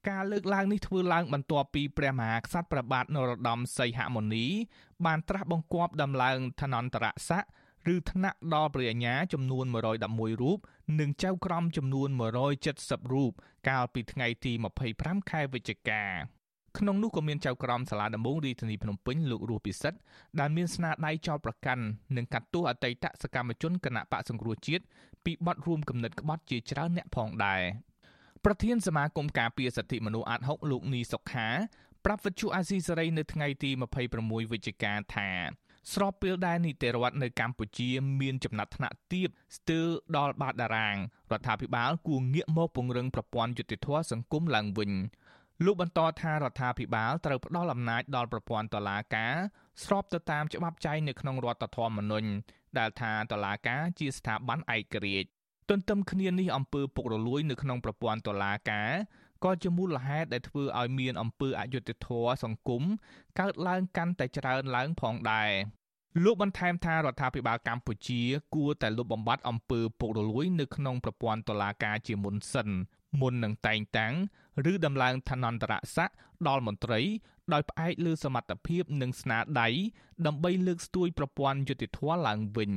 ការលើកឡើងនេះធ្វើឡើងបន្ទាប់ពីព្រះមហាក្សត្រព្រះបាទនរោត្តមសីហមុនីបានត្រាស់បង្គាប់ដំឡើងឋានន្តរស័ក្តិ ឬថ្នាក់ដល់ព្រះអញ្ញាចំនួន111រូបនិងចៅក្រមចំនួន170រូបកាលពីថ្ងៃទី25ខែវិច្ឆិកាក្នុងនោះក៏មានចៅក្រមសាលាដំបងរាជធានីភ្នំពេញលោករស់ពិសិដ្ឋដែលមានស្នាដៃចោទប្រកាន់និងកាត់ទោសអតីតសកម្មជនគណៈបកសង្គ្រោះជាតិពីបទរួមគំនិតក្បត់ជាច្រើនអ្នកផងដែរប្រធានសមាគមការពារសិទ្ធិមនុស្សអាត6លោកនីសុខាប្រាប់វិទ្យុអាស៊ីសេរីនៅថ្ងៃទី26វិច្ឆិកាថា ស្របពេលដែលនីតិរដ្ឋនៅកម្ពុជាមានចំណាត់ថ្នាក់ទាបស្ទើរដល់បាតតារាងរដ្ឋាភិបាលគួរងាកមកពង្រឹងប្រព័ន្ធយុតិធធសង្គមឡើងវិញលោកបន្តថារដ្ឋាភិបាលត្រូវផ្ដល់អំណាចដល់ប្រព័ន្ធតុលាការស្របទៅតាមច្បាប់ចែងនៅក្នុងរដ្ឋធម្មនុញ្ញដែលថាតុលាការជាស្ថាប័នឯករាជ្យទន្ទឹមគ្នានេះអំពើពុករលួយនៅក្នុងប្រព័ន្ធតុលាការ ក៏ជាមូលហេតុដែលធ្វើឲ្យមានអំពើអយុត្តិធម៌សង្គមកើតឡើងកាន់តែច្រើនឡើងផងដែរលោកបន្ថែមថារដ្ឋាភិបាលកម្ពុជា គួរតែលុបបំបាត់អំពើពុករលួយនៅក្នុងប្រព័ន្ធតុលាការជាមុនសិនមុននឹងតែងតាំងឬដំឡើងឋានន្តរស័ក្តិដល់មន្ត្រី ដោយផ្អែកលើសមត្ថភាពនិងស្នាដៃដើម្បីលើកស្ទួយប្រព័ន្ធយុតិធធម៌ឡើងវិញ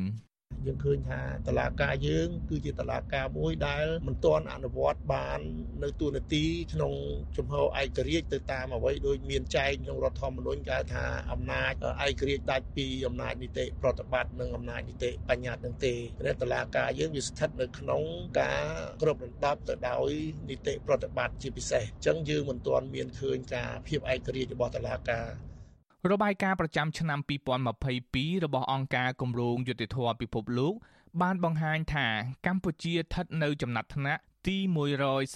យើងឃើញថាតឡាការយើង គឺជាតឡាការមួយដែលមិនទាន់អនុវត្តបាន នៅទូនាទីក្នុងជំហរឯករាជ្យទៅតាមអ្វីដូចមានចែងក្នុងរដ្ឋធម្មនុញ្ញគេថាអំណាចឯករាជ្យដាច់ពីអំណាចនីតិប្រតិបត្តិនិងអំណាចនីតិបញ្ញត្តិនឹងទេតែតឡាការយើងវាស្ថិតនៅក្នុងការគ្រប់រំដាប់ទៅដោយនីតិប្រតិបត្តិជាពិសេសអញ្ចឹងយើងមិនទាន់មានឃើញការភាពឯករាជ្យរបស់តឡាការ របាយការណ៍ប្រចាំឆ្នាំ2022របស់អង្គការគម្រោងយុតិធធពិភពលោក បានបង្ហាញថាកម្ពុជាស្ថិតនៅចំណាត់ថ្នាក់ទី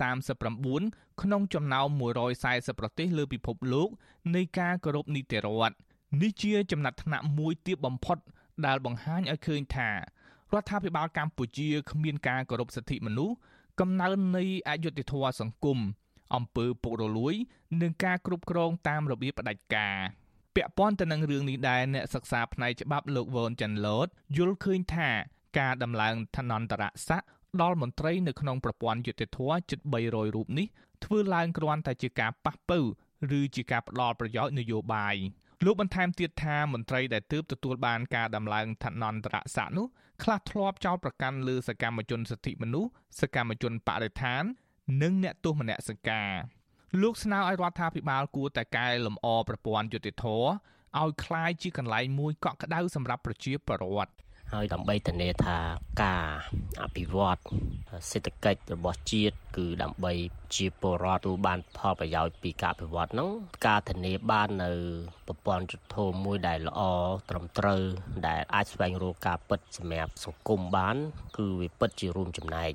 139ក្នុងចំណោម140ប្រទេសលើពិភពលោកនៃការគោរពនីតិរដ្ឋនេះជាចំណាត់ថ្នាក់មួយទាបបំផុត ដែលបង្ហាញឲ្យឃើញថារដ្ឋាភិបាលកម្ពុជាគ្មានការគោរពសិទ្ធិមនុស្សកំណើននៃអយុត្តិធម៌សង្គមអំពើពុករលួយ និងការគ្រប់គ្រងតាមរបៀបផ្ដាច់ការ។ ពាក់ព័ន្ធទៅនឹងរឿងនេះដែរអ្នកសិក្សាផ្នែកច្បាប់លោកវ៉ុនចាន់ឡូតយល់ឃើញថាការដំឡើងឋានន្តរស័ក្តិដល់មន្ត្រីនៅក្នុងប្រព័ន្ធយុតិធធជិត300រូបនេះធ្វើឡើងគ្រាន់តែជាការប៉ះពៅឬជាការផ្ដល់ប្រយោជន៍នយោបាយលោកបន្ថែមទៀតថាមន្ត្រីដែលទើបទទួលបានការដំឡើងឋានន្តរស័ក្តិនោះខ្លះធ្លាប់ចោទប្រកាន់លើសកម្មជនសិទ្ធិមនុស្សសកម្មជនបរិស្ថាន និងអ្នកទោសមនសិការ លោកស្នើឲ្យរដ្ឋាភិបាលគួរតែកែលម្អប្រព័ន្ធយុតិធធឲ្យคล้ายជាកន្លែងមួយកក់ក្ដៅសម្រាប់ប្រជាពលរដ្ឋ ហើយដើម្បីធានាថាការអភិវឌ្ឍសេដ្ឋកិច្ចរបស់ជាតិគឺដើម្បីជាពលរដ្ឋទូបានផលប្រយោជន៍ពីការអភិវឌ្ឍហ្នឹងការធានាបាននៅប្រព័ន្ធយុទ្ធធម៌មួយដែលល្អត្រឹមត្រូវដែលអាចស្វែងរកការពិតសម្រាប់សង្គមបាន គឺវាពិតជារួមចំណែក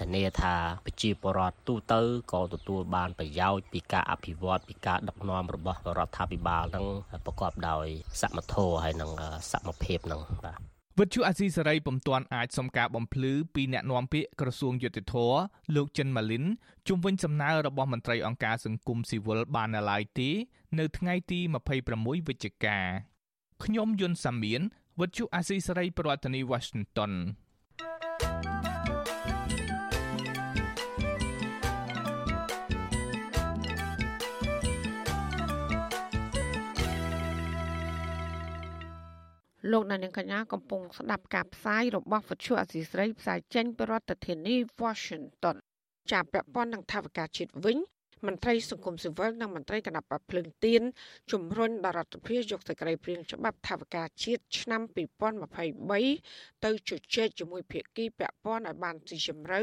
ធានាថាប្រជាពលរដ្ឋទូទៅក៏ទទួលបានប្រយោជន៍ពីការអភិវឌ្ឍពីការដឹកនាំរបស់រដ្ឋាភិបាលនឹងប្រកបដោយសមធម៌ហើយនិងសមភាពនឹងបាទ វិទ្យុអាស៊ីសេរីពុំទាន់អាចសុំការបំភ្លឺពីអ្នកនាំពាក្យក្រសួងយុតិធធលោកចិនម៉ាលីនជុំវិញសំណើរបស់មន្ត្រីអង្គការសង្គមស៊ីវិលបាននៅឡើយទេនៅថ្ងៃទី26វិច្ឆិកាខ្ញុំយុនសាមៀនវិទ្យុអាស៊ីសេរីប្រធានាធិបតី Washington លោកនាងកញ្ញាកំពុងស្ដាប់ការផ្សាយរបស់វិទ្យុអសីស្រីផ្សាយចេញពីរដ្ឋធានី Washington ចាប់ពាក់ព័ន្ធនឹងថាវិការជាតិវិញមន្ត្រីសង្គមស៊ីវិលនិងមន្ត្រីគណៈបកភ្លើងទៀនជំរុញដល់រដ្ឋាភិបាលយកសេចក្តីព្រាងច្បាប់ថាវិការជាតិឆ្នាំ2023ទៅជជែកជាមួយភាគីពាក់ព័ន្ធឲ្យបានស៊ីជម្រៅ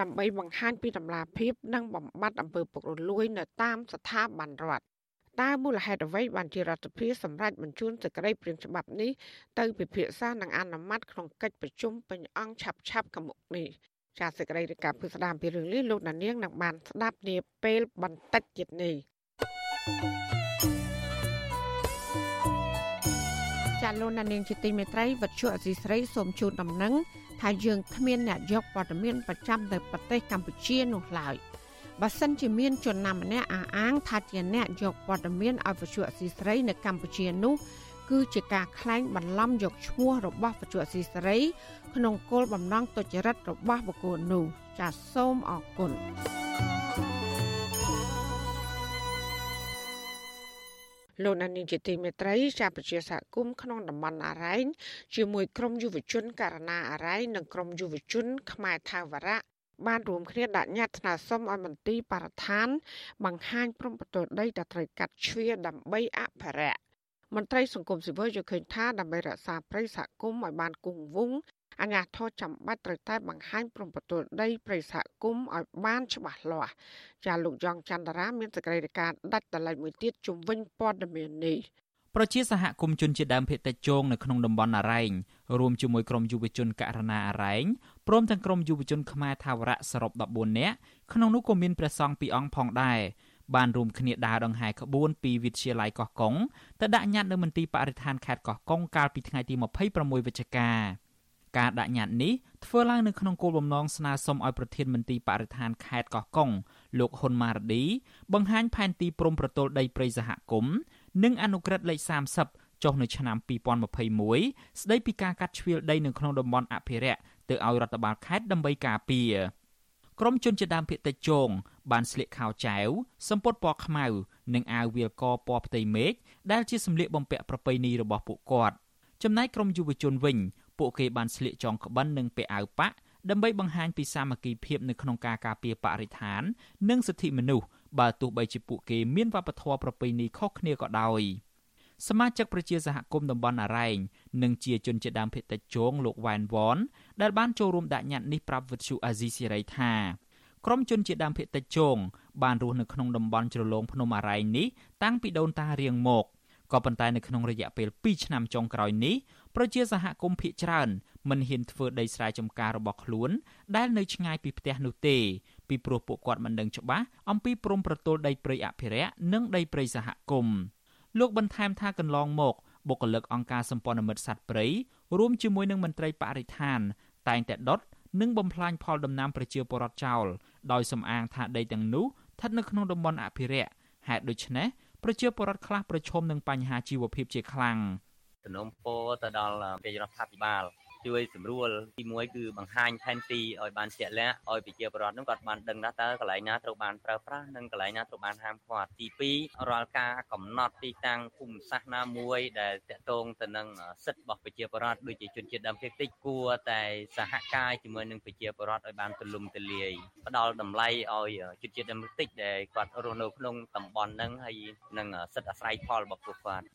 ដើម្បីបង្ហាញពីដំណាភាពនិងបំបត្តិអំពើពុករលួយនៅតាមស្ថាប័នរដ្ឋ តើមូលហេតុអ្វីបានជារដ្ឋាភិបាលសម្រេចបញ្ជូនសេចក្តីព្រាងច្បាប់នេះទៅពិភាក្សានិងអនុម័តក្នុងកិច្ចប្រជុំពេញអង្គឆាប់ឆាប់កមុកនេះចាសសេចក្តីរាយការណ៍ពីស្ដាមពីរឿងនេះលោកដានៀងនឹងបានស្ដាប់នាពេលបន្តិចទៀតនេះចាលោកដានៀងជាទីមេត្រីវັດឈុអសីស្រីសូមជូនដំណឹងថាយើងគ្មានអ្នកយកព័ត៌មានប្រចាំទៅប្រទេសកម្ពុជានោះឡើយ។ បើសិនជាមានជនណាម្នាក់អះអាងថាជាអ្នកយកព័ត៌មានឲ្យវិទ្យុអសីស្រីនៅកម្ពុជានោះគឺជាការក្លែងបន្លំយកឈ្មោះរបស់វិទ្យុអសីស្រី ក្នុងគោលបំណងទុច្ចរិតរបស់បុគ្គលនោះចាសសូមអរគុណលោកនានីជាទីមេត្រីជាប្រជាសហគមន៍ក្នុងតំបន់អរ៉ែងជាមួយក្រុមយុវជនករណីអរ៉ែងនិងក្រុមយុវជនខ្មែរថាវរៈ បានរួមគ្នាដាក់ញត្តិស្នើសុំឲ្យមន្ទីរបរិស្ថាន បង្ហាញព្រំប្រទល់ដីដែលត្រូវកាត់ជ្រៀដើម្បីអភិរក្សមន្ត្រីសង្គមស៊ីវិលយល់ឃើញថាដើម្បីរក្សាព្រៃសហគមន៍ឲ្យបានគង់វង្សអាជ្ញាធរចាំបាច់ត្រូវតែបង្ហាញព្រំប្រទល់ដីព្រៃសហគមន៍ឲ្យបានច្បាស់លាស់ចាលោកយ៉ងច័ន្ទរាមានសេចក្តីរាយការណ៍ដាច់ដライមួយទៀតជំវិញព័ត៌មាននេះប្រជាសហគមន៍ជនជាដើមភាគតិចជងនៅក្នុងតំបន់អរ៉ែង រួមជាមួយក្រុមយុវជនករណីអរ៉ែងព្រមទាំងក្រុមយុវជនខ្មែរថាវរៈសរុប14នាក់ក្នុងនោះក៏មានព្រះសង្ឃពីរអង្គផងដែរបានរួមគ្នាដើរដង្ហែក្បួនពីវិទ្យាល័យកោះកុងទៅដាក់ញត្តិនៅមន្ទីរបរិស្ថានខេត្តកោះកុងកាលពីថ្ងៃទី26វិច្ឆិកាការដាក់ញត្តិនេះធ្វើឡើងនៅក្នុងគោលបំណងស្នើសុំឲ្យប្រធានមន្ទីរបរិស្ថានខេត្តកោះកុងលោកហ៊ុនម៉ារឌីបង្ហាញផែនទីព្រំប្រទល់ដីព្រៃសហគមន៍និងអនុក្រឹត្យលេខ30 ចុះនៅឆ្នាំ2021ស្ដីពីការកាត់ជ្រៀលដីនៅក្នុងតំបន់អភិរក្សទៅឲ្យរដ្ឋបាលខេត្តដើម្បីការពារក្រមជនជាដើមភាគតិចជងបានស្លៀកខោចែវសម្ពត់ពណ៌ខ្មៅ និងអាវវាលកពណ៌ផ្ទៃមេឃដែលជាសម្លៀកបំពាក់ប្រពៃណីរបស់ពួកគាត់ចំណែកក្រុមយុវជនវិញពួកគេបានស្លៀកចងក្បិននិងពាក់អាវប៉ាក់ដើម្បីបង្ហាញពីសាមគ្គីភាពនៅក្នុងការការពារបរិស្ថាន និងសិទ្ធិមនុស្សបើទោះបីជាពួកគេមានវប្បធម៌ប្រពៃណីខុសគ្នាក៏ដោយ សមាជិកប្រជាសហគមន៍តំបន់អរ៉ែងនិងជាជនជាដើមភាគតិចជងលោកវ៉ែនវ៉នដែលបានចូលរួមដាក់ញត្តិនេះប្រាប់វិទ្យុអាស៊ីសេរីថាក្រុមជនជាដើមភាគតិចជងបានរស់នៅក្នុងតំបន់ជ្រលងភ្នំអរ៉ែងនេះតាំងពីដូនតារៀងមកក៏ប៉ុន្តែនៅក្នុងរយៈពេល2ឆ្នាំចុងក្រោយនេះប្រជាសហគមន៍ភៀកច្រើនមិនហ៊ានធ្វើដីស្រែចម្ការរបស់ខ្លួន ដែលនៅឆ្ងាយពីផ្ទះនោះទេពីព្រោះពួកគាត់មិនដឹងច្បាស់អំពីព្រំប្រទល់ដីព្រៃអភិរក្សនិងដីព្រៃសហគមន៍ លោកបន្ថែមថាកន្លងមកបុគ្គលិកអង្គការសម្ព័ន្ធមិត្តសត្វព្រៃរួមជាមួយនឹងមន្ត្រីបរិស្ថាន តែងតែដុតនិងបំផ្លាញផលដំណាំប្រជាពលរដ្ឋចោលដោយសំអាងថាដីទាំងនោះស្ថិតនៅក្នុងតំបន់អភិរក្សហេតុដូច្នេះប្រជាពលរដ្ឋខ្លះប្រឈមនឹងបញ្ហាជីវភាពជាខ្លាំងសំណុំពរទៅដល់រាជរដ្ឋាភិបាល ជួយសម្រួលទី1គឺបង្ហាញផែនទីឲ្យបានជាក់លាក់ឲ្យប្រជាពលរដ្ឋនឹងគាត់បានដឹងថាតើកន្លែងណាត្រូវបានប្រើប្រាស់និងកន្លែងណាត្រូវបានហាមឃាត់ទី2រាល់ការកំណត់ទីតាំងភូមិសាស្ត្រណាមួយដែលតកតងទៅនឹងសិទ្ធិរបស់ប្រជាពលរដ្ឋដូចជាជនជាតិដើមភាគតិចគួរតែសហការជាមួយនឹងប្រជាពលរដ្ឋឲ្យបានទូលំទូលាយផ្ដល់តម្លៃឲ្យជនជាតិដើមភាគតិចដែលគាត់រស់នៅក្នុងតំបន់ហ្នឹងហើយនឹងសិទ្ធិអាស្រ័យផលរបស់ពួកគាត់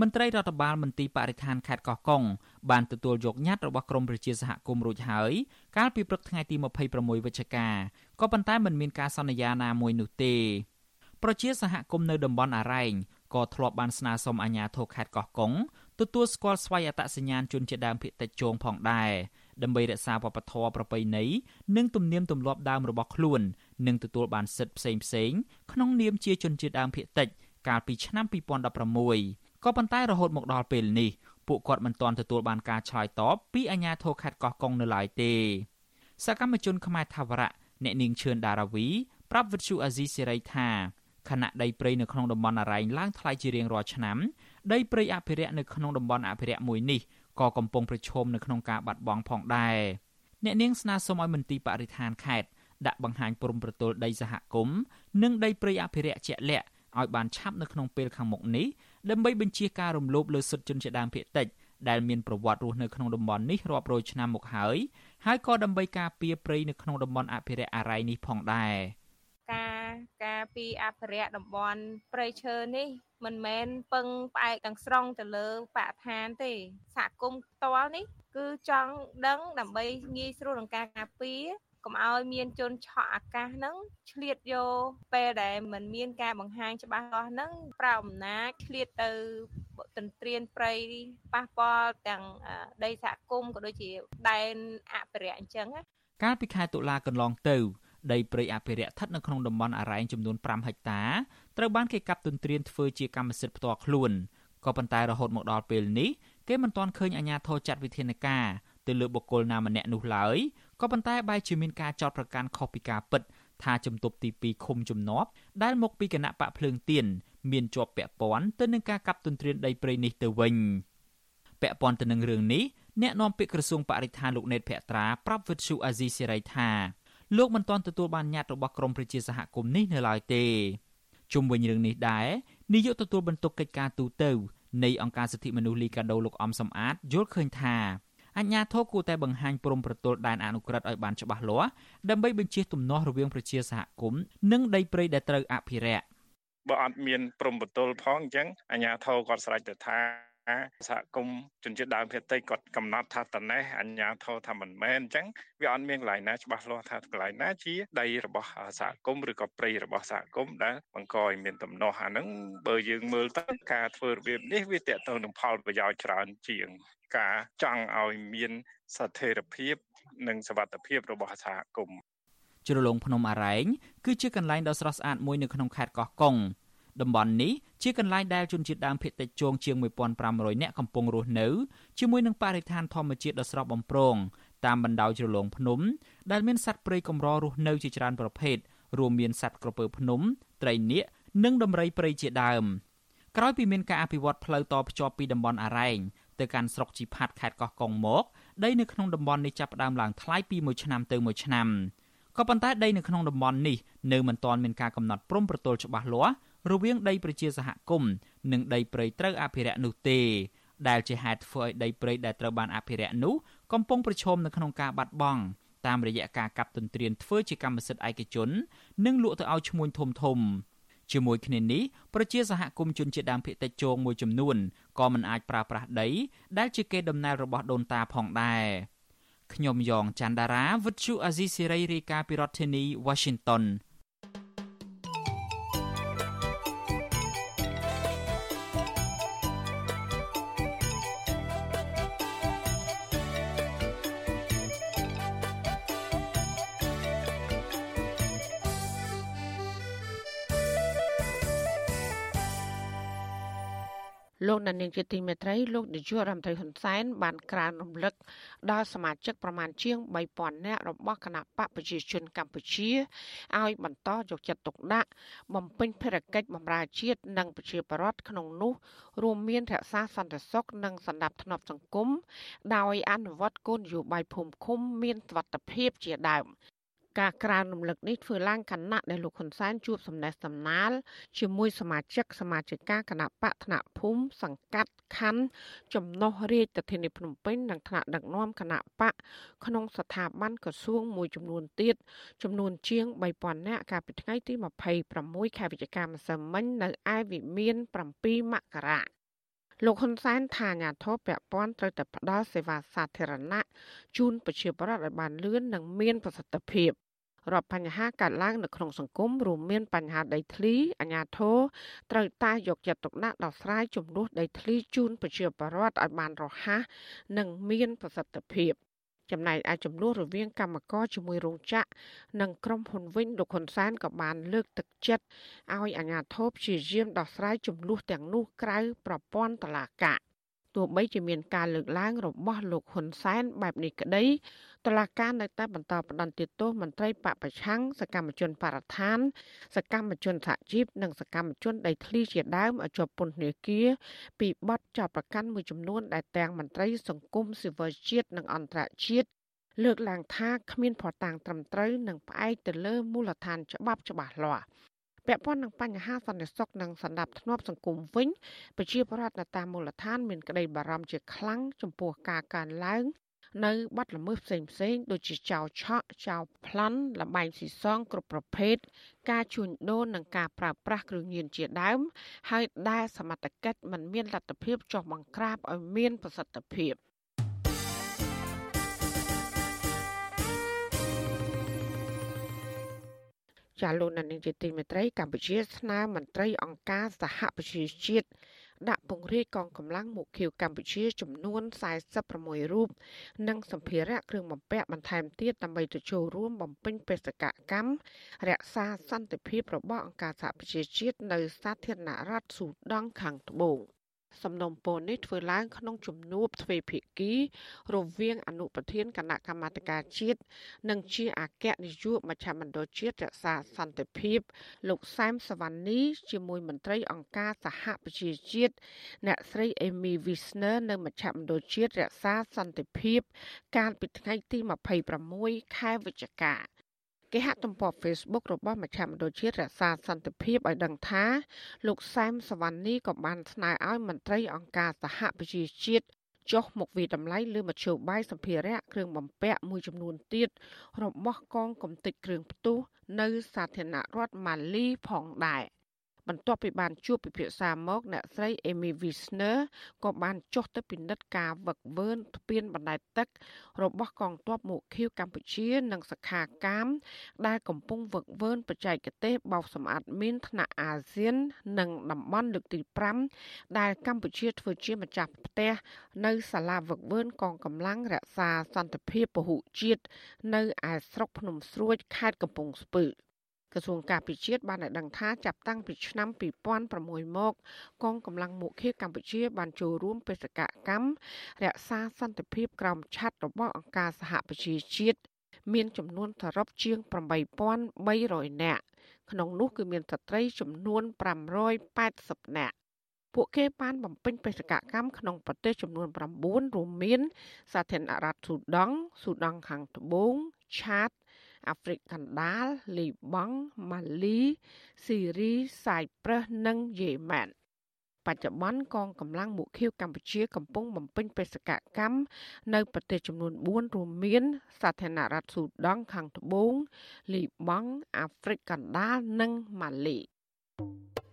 មន្ត្រីរដ្ឋបាលមន្ទីរបរិស្ថានខេត្តកោះកុងបានទទួលយកញត្តិរបស់ក្រមប្រជាសហគមន៍រួចហើយកាលពីព្រឹកថ្ងៃទី26វិច្ឆិកាក៏ប៉ុន្តែមិនមានការសន្យាណាមួយនោះទេប្រជាសហគមន៍នៅតំបន់អរ៉ែងក៏ធ្លាប់បានស្នើសុំអាជ្ញាធរខេត្តកោះកុងទទួលស្គាល់ស្វ័យអត្តសញ្ញាណជនជាតិដើមភាគតិចជងផងដែរដើម្បីរក្សាវប្បធម៌ប្រពៃណីនិងទំនៀមទម្លាប់ដើមរបស់ខ្លួននិងទទួលបានសិទ្ធិផ្សេងផ្សេងក្នុងនាមជាជនជាតិដើមភាគតិចកាលពីឆ្នាំ2016 ក៏ប៉ុន្តែរហូតមកដល់ពេលនេះពួកគាត់មិនទាន់ទទួលបានការឆ្លើយតបពីអាជ្ញាធរខេត្តកោះកុងនៅឡើយទេសកម្មជនខ្មែរថាវរៈអ្នកនាងឈឿនដារាវី ប្រាប់វិទ្យុអាស៊ីសេរីថាខណៈដីព្រៃនៅក្នុងតំបន់អរ៉ែងឡើងថ្លៃជារៀងរាល់ឆ្នាំដីព្រៃអភិរក្សនៅក្នុងតំបន់អភិរក្សមួយនេះក៏កំពុងប្រឈមនៅក្នុងការបាត់បង់ផងដែរអ្នកនាងស្នើសុំឲ្យមន្ទីរបរិស្ថានខេត្តដាក់បង្ហាញព្រំប្រទល់ដីសហគមន៍និងដីព្រៃអភិរក្សជាក់លាក់ឲ្យបានឆាប់នៅក្នុងពេលខាងមុខនេះ ដើម្បីបញ្ជាការរំលោភលើសិទ្ធិជនជាដើមភាគតិចដែលមានប្រវត្តិរស់នៅក្នុងតំបន់នេះរាប់រយឆ្នាំមកហើយហើយក៏ដើម្បីការពារព្រៃនៅក្នុងតំបន់អភិរក្សអារ៉ៃនេះផងដែរការការពីអភិរក្សតំបន់ព្រៃឈើនេះមិនមែនពឹងផ្អែកទាំងស្រុងទៅលើបរិស្ថានទេសហគមន៍ផ្ទាល់នេះគឺចង់ដឹងដើម្បីងាយស្រួលក្នុងការការពារ កុំឲ្យមានជនឆក់អាកាសហ្នឹងឆ្លៀតយកពេលដែលมันមានការបង្ហាញច្បាស់លាស់ហ្នឹងប្រើអំណាចឆ្លៀតទៅទន្ទ្រានព្រៃប៉ះពាល់ទាំងដីសហគមន៍ក៏ដូចជាដែនអភិរក្សអញ្ចឹងកាលពីខែតុលាកន្លងទៅដីព្រៃអភិរក្សស្ថិតនៅក្នុងតំបន់អរ៉ែងចំនួន5ហិកតាត្រូវបានគេកាប់ទន្ទ្រានធ្វើជាកម្មសិទ្ធិផ្ទាល់ខ្លួនក៏ប៉ុន្តែរហូតមកដល់ពេលនេះគេមិនទាន់ឃើញអាជ្ញាធរចាត់វិធានការទៅលើបុគ្គលណាម្នាក់នោះឡើយ ក៏ប៉ុន្តែបែរជាមានការចោទប្រកាន់ខុសពីការពិតថាជំទប់ទី2ឃុំជំនាប់ដែលមកពីគណៈបកភ្លើងទៀនមានជាប់ពាក់ព័ន្ធទៅនឹងការកាប់ទន្ទ្រានដីព្រៃនេះទៅវិញពាក់ព័ន្ធទៅនឹងរឿងនេះអ្នកនាំពាក្យក្រសួងបរិស្ថានលោកណេតភក្ត្រាប្រាប់វិទ្យុអាស៊ីសេរីថាលោកមិនទាន់ទទួលបានញត្តិរបស់ក្រមប្រជាសហគមន៍នេះនៅឡើយទេជុំវិញរឿងនេះដែរនាយកទទួលបន្ទុកកិច្ចការទូតនៃអង្គការសិទ្ធិមនុស្សលីកាដូលោកអំសំអាតយល់ឃើញថា អញ្ញាធរគួរតែបង្ហាញព្រំប្រទល់ដែនអនុក្រឹត្យឲ្យបានច្បាស់លាស់ដើម្បីបញ្ជាទំនាស់រវាងប្រជាសហគមន៍និងដីព្រៃដែលត្រូវអភិរក្សបើអត់មានព្រំប្រទល់ផងអញ្ចឹងអញ្ញាធរគាត់ស្រេចទៅថា សហគមន៍ជនជាតិដើមភាគតិចគាត់កំណត់ថាតនេះអញ្ញាធរថាមិនមែនអញ្ចឹងវាអត់មានកន្លែងណាច្បាស់លាស់ថាកន្លែងណាជាដីរបស់សហគមន៍ឬក៏ព្រៃរបស់សហគមន៍ដែលបង្កឲ្យមានដំណោះអាហ្នឹងបើយើងមើលទៅការធ្វើរបៀបនេះវាតកតទៅនឹងផលប្រយោជន៍ច្រើនជាងការចង់ឲ្យមានស្ថិរភាពនិងសវត្ថភាពរបស់សហគមន៍ជ្រលងភ្នំអរ៉ែងគឺជាកន្លែងដ៏ស្រស់ស្អាតមួយនៅក្នុងខេត្តកោះកុងតំបន់នេះ ជាកន្លែងដែលជនជាតិដើមភាគតិចជងជាង1500នាក់កំពុងរស់នៅជាមួយនឹងបរិស្ថានធម្មជាតិដ៏ស្រស់បំព្រងតាមបណ្ដោយជ្រលងភ្នំដែលមានសត្វព្រៃកម្ររស់នៅជាច្រើនប្រភេទរួមមានសត្វក្រពើភ្នំ ត្រីនាគនិងដំរីព្រៃជាដើមក្រោយពីមានការអភិវឌ្ឍផ្លូវតភ្ជាប់ពីតំបន់អរ៉ែងទៅកាន់ស្រុកជីផាត់ខេត្តកោះកុងមកដីនៅក្នុងតំបន់នេះចាប់ផ្ដើមឡើងថ្លៃពីមួយឆ្នាំទៅមួយឆ្នាំក៏ប៉ុន្តែដីនៅក្នុងតំបន់នេះនៅមិនទាន់មានការកំណត់ព្រំប្រទល់ច្បាស់លាស់ រវាងដីប្រជាសហគមន៍និងដីព្រៃត្រូវអភិរក្សនោះទេ ដែលជាហេតុធ្វើឲ្យដីព្រៃដែលត្រូវបានអភិរក្សនោះកំពុងប្រឈមនៅក្នុងការបាត់បង់តាមរយៈការកាប់ទន្ទ្រានធ្វើជាកម្មសិទ្ធិឯកជន និងលក់ទៅឲ្យឈ្មួញធំធំជាមួយគ្នានេះប្រជាសហគមន៍ជនជាតិដើមភាគតិចជងមួយចំនួនក៏មិនអាចប្រើប្រាស់ដី ដែលជាកេរដំណែលរបស់ដូនតាផងដែរខ្ញុំយ៉ងច័ន្ទដារាវិទ្យុអាស៊ីសេរីរាយការណ៍ពីរដ្ឋធានី Washington លោកដានីងជាទីមេត្រីលោកនាយករដ្ឋមន្ត្រីហ៊ុនសែនបានក្រើនរំលឹកដល់សមាជិកប្រមាណជាង3000នាក់របស់គណៈបកប្រជាជនកម្ពុជាឲ្យបន្តយកចិត្តទុកដាក់បំពេញភារកិច្ចបម្រើជាតិនិងប្រជាពលរដ្ឋក្នុងនោះរួមមានរក្សាសន្តិសុខនិងសណ្ដាប់ធ្នាប់សង្គមដោយអនុវត្តគោលនយោបាយភូមិឃុំមានសុវត្ថិភាពជាដើម ការក្រើនរំលឹកនេះធ្វើឡើងខណៈដែលលោកហ៊ុនសែនជួបសំណេះសំណាលជាមួយសមាជិកសមាជិកាគណៈបកថ្នាក់ភូមិសង្កាត់ខណ្ឌចំណុះរាជធានីភ្នំពេញនិងថ្នាក់ដឹកនាំគណៈបកក្នុងស្ថាប័នក្រសួងមួយចំនួនទៀតចំនួនជាង3000នាក់កាលពីថ្ងៃទី26ខែវិច្ឆិកាម្សិលមិញនៅឯវិមាន7មករាលោកហ៊ុនសែនថាអាញាធរពពាន់ត្រូវតែផ្ដល់សេវាសាធារណៈជូនប្រជាពលរដ្ឋឲ្យបានលឿននិងមានប្រសិទ្ធភាព រាប់បញ្ហាកើតឡើងនៅក្នុងសង្គមរួមមានបញ្ហាដីធ្លីអាញាធរត្រូវតែយកចិត្តទុកដាក់ដោះស្រាយចំនួនដីធ្លីជូនប្រជាពលរដ្ឋឲ្យបានរហ័សនិងមានប្រសិទ្ធភាពចំណែកឯចំនួនរវាងកម្មករជាមួយរោងចក្រនិងក្រុមហ៊ុនវិញលោកហ៊ុនសែនក៏បានលើកទឹកចិត្តឲ្យអាជ្ញាធរព្យាយាមដោះស្រាយចំនួនទាំងនោះក្រៅប្រព័ន្ធតុលាការ ទោះបីជាមានការលើកឡើងរបស់លោកហ៊ុនសែនបែបនេះក្តីតឡាការនៅតែបន្តផ្ដន្ទាទោសមន្ត្រីបពប្រឆាំងសកម្មជនបរិស្ថាន សកម្មជនសហជីពនិងសកម្មជនដីធ្លីជាដើមឲ្យជាប់ពន្ធនាគារពីបទចោទប្រកាន់មួយចំនួនដែលទាំងមន្ត្រីសង្គមស៊ីវិលជាតិនិងអន្តរជាតិលើកឡើងថាគ្មានភស្តុតាងត្រឹមត្រូវនិងផ្អែកទៅលើមូលដ្ឋានច្បាប់ច្បាស់លាស់ ពាក់ព័ន្ធនឹងបញ្ហាសន្តិសុខនិងសន្តិភាពសង្គមវិញប្រជាពលរដ្ឋនៅតាមមូលដ្ឋានមានក្តីបារម្ភជាខ្លាំងចំពោះការកើនឡើងនៅបាត់ល្មើសផ្សេងផ្សេងដូចជាចោរឆក់ចោរប្លន់លបែងស៊ីសងគ្រប់ប្រភេទការជួញដូរនិងការប្រើប្រាស់គ្រឿងញៀនជាដើម ហើយដែលសមត្ថកិច្ចមិនមានលទ្ធភាពចោះបង្ក្រាបឲ្យមានប្រសិទ្ធភាព ចាលោកនានីជាទីមេត្រីកម្ពុជាស្នើមន្ត្រីអង្គការសហប្រជាជាតិដាក់ពង្រាយកងកម្លាំងមកខៀវកម្ពុជា ចំនួន46រូបនិងសម្ភារៈគ្រឿងបំពាក់បន្ថែមទៀតដើម្បីទៅចូលរួមបំពេញបេសកកម្មរក្សាសន្តិភាពរបស់អង្គការសហប្រជាជាតិនៅសាធារណរដ្ឋស៊ូដង់ខាងត្បូង។ សំណុំពរនេះធ្វើឡើងក្នុងជំនួបទ្វេភាគី រវាងអនុប្រធានគណៈកម្មាធិការជាតិនិងជាអគ្គនាយកមជ្ឈមណ្ឌលជាតិរក្សាសន្តិភាព លោកសែមសវណ្ណីជាមួយមន្ត្រីអង្គការសហប្រជាជាតិអ្នកស្រី Amy Wisner នៅមជ្ឈមណ្ឌលជាតិរក្សាសន្តិភាព កាលពីថ្ងៃទី26ខែវិច្ឆិកា គេហទំព័រ Facebook របស់មជ្ឈមណ្ឌលជាតិរក្សាសន្តិភាពឲ្យដឹងថាលោកសែមសវណ្ណីក៏បានស្នើឲ្យមន្ត្រីអង្គការសហប្រជាជាតិចុះមកវិតម្លៃលើមធ្យោបាយសម្ភារៈគ្រឿងបំពាក់មួយចំនួនទៀតរបស់កងកំទេចគ្រឿងផ្ទុះនៅសាធារណរដ្ឋម៉ាលីផងដែរ។ បន្ទាប់ពីបានជួបពិភាក្សាមកអ្នកស្រី Amy Wisner ក៏បានចុះទៅពិនិត្យការវឹកវើស្ពានបណ្ដែតទឹក របស់កងទ័ពមុខៀវកម្ពុជា និងសខាកាម ដែលកំពុងវឹកវើបច្ចេកទេសបោកសម្អាតមីនថ្នាក់អាស៊ាន និងតំបន់លើកទី5ដែលកម្ពុជាធ្វើជាម្ចាស់ផ្ទះនៅសាលាវឹកវើកងកម្លាំងរក្សាសន្តិភាពពហុជាតិនៅឯស្រុកភ្នំស្រួយខេត្តកំពង់ស្ពឺ ក្រសួងការពិជាតិបានឲ្យដឹងថាចាប់តាំងពីឆ្នាំ2006មកកងកម្លាំងមុខៀកម្ពុជា បានចូលរួមបេសកកម្មរក្សាសន្តិភាពក្រោមឆ័ត្ររបស់អង្គការសហប្រជាជាតិមានចំនួនសរុបជាង8300នាក់ក្នុងនោះគឺមានស្ត្រីចំនួន580នាក់ពួកគេបានបំពេញបេសកកម្មក្នុងប្រទេសចំនួន9រួមមាន សាធារណរដ្ឋស៊ូដង់ស៊ូដង់ខាងត្បូងឆាត អាហ្វ្រិកកណ្ដាលលីបង់ម៉ាលីស៊ីរីសាយប្រឹសនិងយេម៉ែនបច្ចុប្បន្នកងកម្លាំងមុខឃាវកម្ពុជាកំពុងបំពេញបេសកកម្មនៅប្រទេសចំនួន4រួមមាន សាធារណរដ្ឋស៊ូដង់ខាងត្បូងលីបង់អាហ្វ្រិកកណ្ដាលនិងម៉ាលី thank you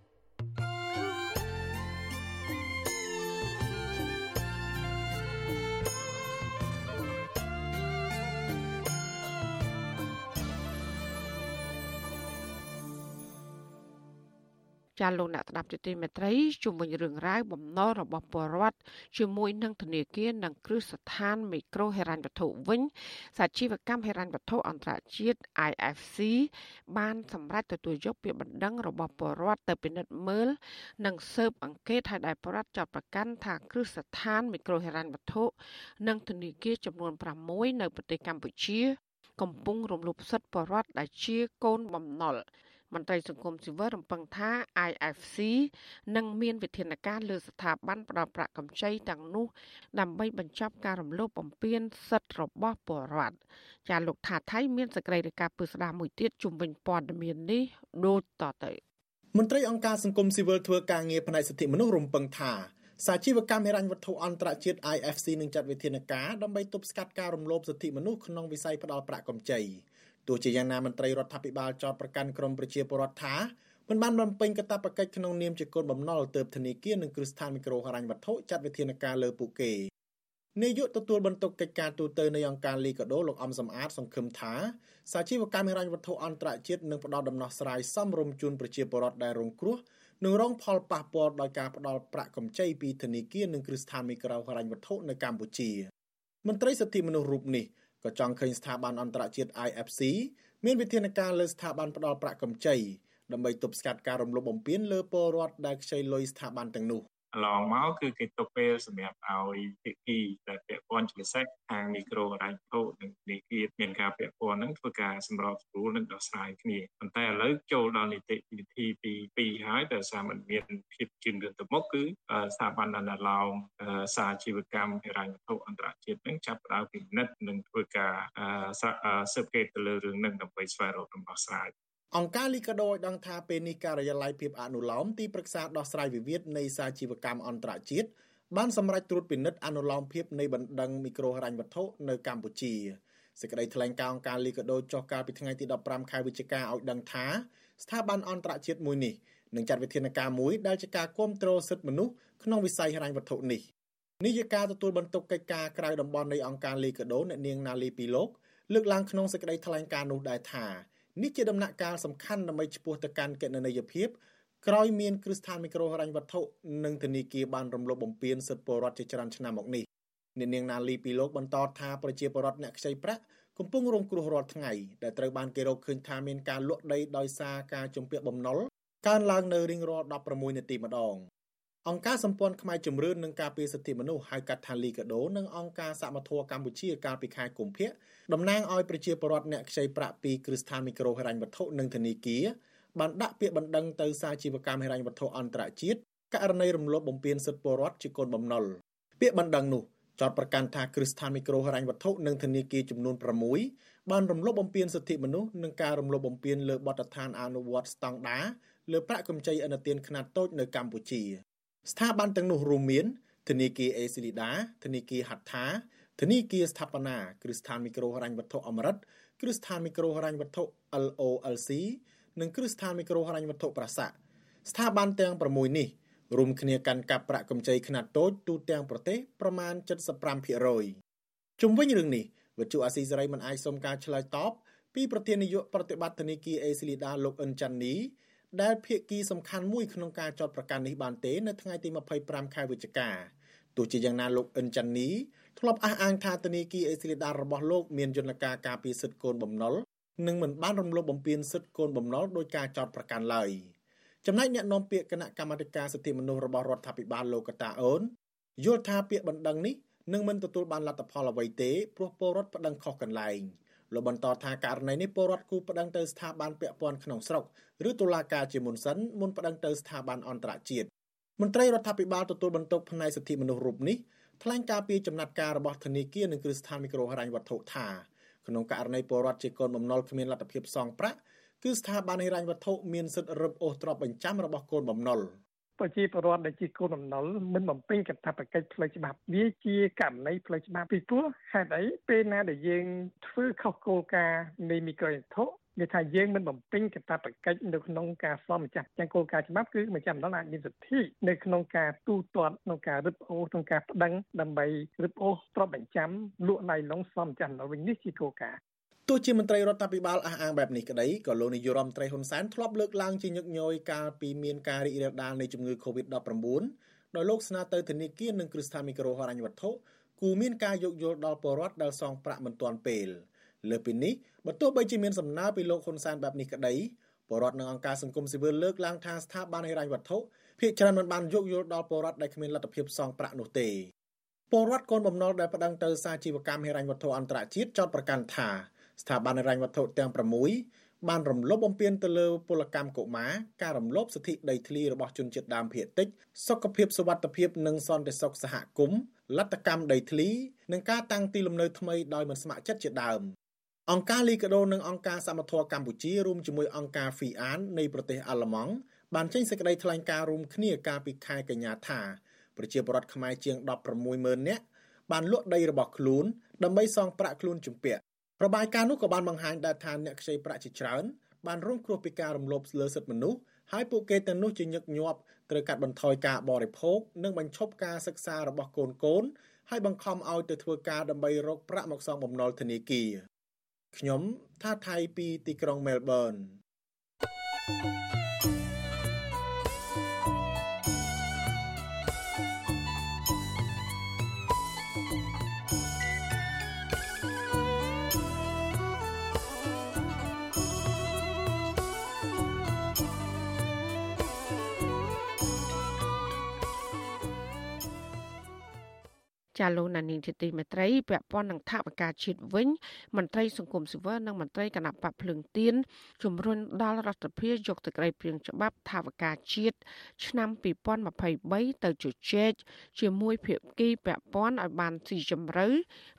ចាលោកអ្នកស្ដាប់ជាទីមេត្រីជុំវិញរឿងរ៉ាវបំណុលរបស់ពលរដ្ឋជាមួយនឹងធនាគារនិងគ្រឹះស្ថានមីក្រូហិរញ្ញវត្ថុវិញសាជីវកម្មហិរញ្ញវត្ថុអន្តរជាតិ IFC បានសម្រេចទទួលយកពាក្យបណ្ដឹងរបស់ពលរដ្ឋទៅពិនិត្យមើល និងស៊ើបអង្កេតឲ្យដែលពលរដ្ឋចាត់ប្រកាន់ថាគ្រឹះស្ថានមីក្រូហិរញ្ញវត្ថុនិងធនាគារចំនួន6នៅប្រទេសកម្ពុជា កំពុងរំលោភសិទ្ធិពលរដ្ឋដែលជាកូនបំណុល មន្ត្រីសង្គមស៊ីវិលរំពឹងថា IFC នឹងមានវិធានការលើស្ថាប័នផ្ដល់ប្រាក់កម្ចីទាំងនោះ ដើម្បីបញ្ចប់ការរំលោភបំពានសិទ្ធិរបស់ពលរដ្ឋចាលោកថាថៃមានសេចក្តីរាយការណ៍ពឹស្ដារមួយទៀតជុំវិញព័ត៌មាននេះដូចតទៅមន្ត្រីអង្គការសង្គមស៊ីវិលធ្វើការងារផ្នែកសិទ្ធិមនុស្សរំពឹងថាសាជីវកម្មហិរញ្ញវត្ថុអន្តរជាតិ IFC នឹងចាត់វិធានការដើម្បីទប់ស្កាត់ការរំលោភសិទ្ធិមនុស្សក្នុងវិស័យផ្ដល់ប្រាក់កម្ចីទោះ ជាយ៉ាងណាមន្ត្រីរដ្ឋាភិបាលចោទប្រកាន់ក្រមប្រជាពលរដ្ឋថាមមិនបានបំពេញកាតព្វកិច្ចក្នុងនាមជាកូនបំណុលទៅធនាគារនិងគ្រឹះស្ថានមីក្រូហិរញ្ញវត្ថុចាត់វិធានការលើពួកគេនាយកទទួលបន្ទុកកិច្ចការទូតនៃអង្គការលីកាដូលោកអំសំអាតសង្ឃឹមថាសាជីវកម្មហិរញ្ញវត្ថុអន្តរជាតិនឹងផ្ដល់ដំណោះស្រាយសមរម្យជូនប្រជាពលរដ្ឋដែលរងគ្រោះនិងរងផលប៉ះពាល់ដោយការផ្ដល់ប្រាក់កម្ចីពីធនាគារនិងគ្រឹះស្ថានមីក្រូហិរញ្ញវត្ថុនៅកម្ពុជាមន្ត្រីសិទ្ធិមនុស្សរូបនេះ ក៏ចង់ឃើញស្ថាប័នអន្តរជាតិ IFC មានវិធានការលើស្ថាប័នផ្ដល់ប្រាក់កម្ចីដើម្បីទប់ស្កាត់ការរំលោភបំពានលើពលរដ្ឋដែលខ្ចីលុយស្ថាប័នទាំងនោះ កន្លងមកគឺគេទុកពេលសម្រាប់ឲ្យភាគីដែលពាក់ព័ន្ធជាពិសេសខាងមីក្រូហិរញ្ញវត្ថុនិងនីតិមានការពាក់ព័ន្ធនឹងធ្វើការសម្របសម្រួលនិងដោះស្រាយគ្នាប៉ុន្តែឥឡូវចូលដល់នីតិវិធីទី2ហើយដែលសារមិនមានភាពជឿនលឿនទៅមុខគឺស្ថាប័នអនុឡោមសាជីវកម្មហិរញ្ញវត្ថុអន្តរជាតិនឹងចាប់ផ្ដើមពិនិត្យនិងធ្វើការស៊ើបអង្កេតទៅលើរឿងនឹងដើម្បីស្វែងរកដំណោះស្រាយ អង្គការលីកាដូឲ្យដឹងថាពេលនេះការិយាល័យភាពអនុលោមទីប្រឹក្សាដោះស្រាយវិវាទនៃសាជីវកម្មអន្តរជាតិបានសម្រេចត្រួតពិនិត្យអនុលោមភាពនៃបណ្ដឹងមីក្រូហិរញ្ញវត្ថុនៅកម្ពុជាសេចក្តីថ្លែងការណ៍អង្គការលីកាដូចុះកាលពីថ្ងៃទី15ខែវិច្ឆិកាឲ្យដឹងថាស្ថាប័នអន្តរជាតិមួយនេះនឹងចាត់វិធានការមួយដែលជាការគ្រប់គ្រងសិទ្ធិមនុស្សក្នុងវិស័យហិរញ្ញវត្ថុនេះនាយិកាទទួលបន្ទុកកិច្ចការក្រៅតំបន់នៃអង្គការលីកាដូអ្នកនាងណាលីពីលោកលើកឡើងក្នុងសេចក្តីថ្លែងការណ៍នោះដែរថា នេះជាដំណាក់កាលសំខាន់ដើម្បីឆ្ពោះទៅកាន់កណន័យភាពក្រោយមានគ្រឹះស្ថានមីក្រូហិរញ្ញវត្ថុនិងធនាគារបានរំលោភបំពានសិទ្ធិពលរដ្ឋជាច្រើនឆ្នាំមកនេះអ្នកនាងណាលីពីលោកបន្តថាប្រជាពលរដ្ឋអ្នកខ្ចីប្រាក់កំពុងរងគ្រោះរាល់ថ្ងៃដែលត្រូវបានគេរកឃើញថាមានការលក់ដីដោយសារការជំពាក់បំណុលកើនឡើងនៅរៀងរាល់16នាទីម្ដង អង្គការសម្ព័ន្ធខ្មែរជំរឿននឹងការពារសិទ្ធិមនុស្សហៅកាត់ថាលីកាដូនិងអង្គការសមត្ថៈកម្ពុជាកាលពីខែកុម្ភៈតំណាងឲ្យប្រជាពលរដ្ឋអ្នកខ្ចីប្រាក់ពីគ្រឹះស្ថានមីក្រូហិរញ្ញវត្ថុនិងធនាគារបានដាក់ពាក្យបណ្ដឹងទៅសាជីវកម្មហិរញ្ញវត្ថុអន្តរជាតិករណីរំលោភបំពានសិទ្ធិពលរដ្ឋជាកូនបំណុលពាក្យបណ្ដឹងនោះចោទប្រកាន់ថាគ្រឹះស្ថានមីក្រូហិរញ្ញវត្ថុនិងធនាគារចំនួន6បានរំលោភបំពានសិទ្ធិមនុស្សនិងការរំលោភបំពានលើបទដ្ឋានអនុវត្តស្តង់ដារលើប្រាក់កម្ចីឥណទានខ្នាតតូចនៅកម្ពុជា ស្ថាប័នទាំងនោះរួមមានធនាគារអេស៊ីលីដាធនាគារហាត់ថាធនាគារស្ថាបនាគ្រឹះស្ថានមីក្រូហិរញ្ញវត្ថុអមរិតគ្រឹះស្ថានមីក្រូហិរញ្ញវត្ថុ LOLC និងគ្រឹះស្ថានមីក្រូហិរញ្ញវត្ថុប្រាសាក់ស្ថាប័នទាំង6នេះរួមគ្នាកាន់កាប់ប្រាក់កម្ចីខ្នាតតូចទូទាំងប្រទេសប្រមាណ75%ជុំវិញរឿងនេះវិទ្យុអាស៊ីសេរីមិនអាចសុំការឆ្លើយតបពីប្រធាននាយកប្រតិបត្តិធនាគារអេស៊ីលីដាលោកអិនចាន់នី ដែលភាគីសំខាន់មួយក្នុងការចោតប្រកាន់នេះបានទេនៅថ្ងៃទី25ខែវិច្ឆិកាទោះជាយ៉ាងណាលោកអិនចាន់នីធ្លាប់អះអាងថាធនាគារអេស៊ីលីដារបស់លោកមានយន្តការការពារសិទ្ធិកូនបំណុលនិងមិនបានរំលោភបំពានសិទ្ធិកូនបំណុលដោយការចោតប្រកាន់ឡើយចំណែកអ្នកនាំពាក្យគណៈកម្មាធិការសិទ្ធិមនុស្សរបស់រដ្ឋាភិបាលលោកកតាអូនយល់ថាពាក្យបណ្ដឹងនេះនឹងមិនទទួលបានលទ្ធផលអ្វីទេព្រោះពលរដ្ឋប្តឹងខុសកន្លែង លោកបន្តថាករណីនេះពលរដ្ឋគូប្តឹងទៅស្ថាប័នពាក់ព័ន្ធក្នុងស្រុកឬតុលាការជាមុនសិនមុនប្តឹងទៅស្ថាប័នអន្តរជាតិមន្ត្រីរដ្ឋាភិបាលទទួលបន្ទុកផ្នែកសិទ្ធិមនុស្សរូបនេះថ្លែងការពីចំណាត់ការរបស់ធនាគារនិងគ្រឹះស្ថានមីក្រូហិរញ្ញវត្ថុថាក្នុងករណីពលរដ្ឋជាកូនបំណុលគ្មានលទ្ធភាពសងប្រាក់គឺស្ថាប័នហិរញ្ញវត្ថុមានសិទ្ធិរឹបអូសទ្រព្យបញ្ចាំរបស់កូនបំណុល ប្រជាពលរដ្ឋដែលជាកូនបំណុលមិនបំពេញកាតព្វកិច្ចផ្លូវច្បាប់វាជាករណីផ្លូវច្បាប់ពីព្រោះហេតុអីពេលណាដែលយើងធ្វើខុសគោលការណ៍នៃមីក្រូវត្ថុវាថាយើងមិនបំពេញកាតព្វកិច្ចនៅក្នុងការសមម្ចាស់ទាំងគោលការណ៍ច្បាប់គឺម្ចាស់ម្ដងអាចមានសិទ្ធិនៅក្នុងការទូទាត់ក្នុងការរឹបអូសក្នុងការប្តឹងដើម្បីរឹបអូសទ្រព្យបញ្ចាំលក់ណៃឡុងសមម្ចាស់ម្ដងវិញនេះជាគោលការណ៍ ទោះជាមន្ត្រីរដ្ឋាភិបាលអះអាងបែបនេះក្តីក៏លោកនាយរដ្ឋមន្ត្រីហ៊ុនសែនធ្លាប់លើកឡើងជាញឹកញយកាលពីមានការរីករាលដាលនៃជំងឺ Covid-19 ដោយលោកស្នើទៅធនាគារនិងគ្រឹះស្ថានមីក្រូហិរញ្ញវត្ថុគូមានការយោគយល់ដល់ពលរដ្ឋដែលសងប្រាក់មិនទាន់ពេលលើពីនេះបើទោះបីជាមានសំណើពីលោកហ៊ុនសែនបែបនេះក្តីពលរដ្ឋនិងអង្គការសង្គមស៊ីវិលលើកឡើងថាស្ថាប័នហិរញ្ញវត្ថុភាគច្រើនមិនបានយោគយល់ដល់ពលរដ្ឋដែលគ្មានលទ្ធភាពសងប្រាក់នោះទេពលរដ្ឋកូនបំណុលដែលប្តឹងទៅសាជីវកម្មហិរញ្ញវត្ថុអន្តរជាតិចោទប្រកាន់ថា ស្ថាប័នហិរញ្ញវត្ថុទាំង6បានរំលោភបំពានទៅលើពលកម្មកុមារការរំលោភសិទ្ធិដីធ្លីរបស់ជនជាតិដើមភាគតិចសុខភាពសុវត្ថិភាពនិងសន្តិសុខសហគមន៍លទ្ធកម្មដីធ្លីនិងការតាំងទីលំនៅថ្មីដោយមិនស្ម័គ្រចិត្តជាដើមអង្គការលីកាដូនិងអង្គការសមត្ថៈកម្ពុជារួមជាមួយអង្គការ FIAN នៃប្រទេសអាល្លឺម៉ង់បានចេញសេចក្តីថ្លែងការណ៍រួមគ្នាកាលពីខែកញ្ញាថាប្រជាពលរដ្ឋខ្មែរជាង160,000នាក់បានលក់ដីរបស់ខ្លួនដើម្បីសងប្រាក់ខ្លួនជំពាក់ របាយការណ៍នោះក៏បានបង្ហាញដែរថាអ្នកខ្ចីប្រាក់ជាច្រើនបានរងគ្រោះពីការរំលោភលើសិទ្ធិមនុស្សហើយពួកគេទាំងនោះជាញឹកញាប់ត្រូវកាត់បន្ថយការបរិភោគនិងបញ្ឈប់ការសិក្សារបស់កូនកូនហើយបង្ខំឲ្យទៅធ្វើការដើម្បីរកប្រាក់មកសងបំណុលធនាគារខ្ញុំថាថៃពីទីក្រុងមែលប៊ន thank you ចាលោកណានីជាទីមេត្រីពាក់ព័ន្ធនឹងថវិកាជាតិវិញមន្ត្រីសង្គមស៊ីវិលនិងមន្ត្រីគណៈបកភ្លឹងទៀនជំរុញដល់រដ្ឋាភិបាលយកទៅក្តីព្រៀងច្បាប់ថវិកាជាតិឆ្នាំ2023ទៅជជែកជាមួយភាគីពាក់ព័ន្ធឲ្យបានស៊ីជម្រៅ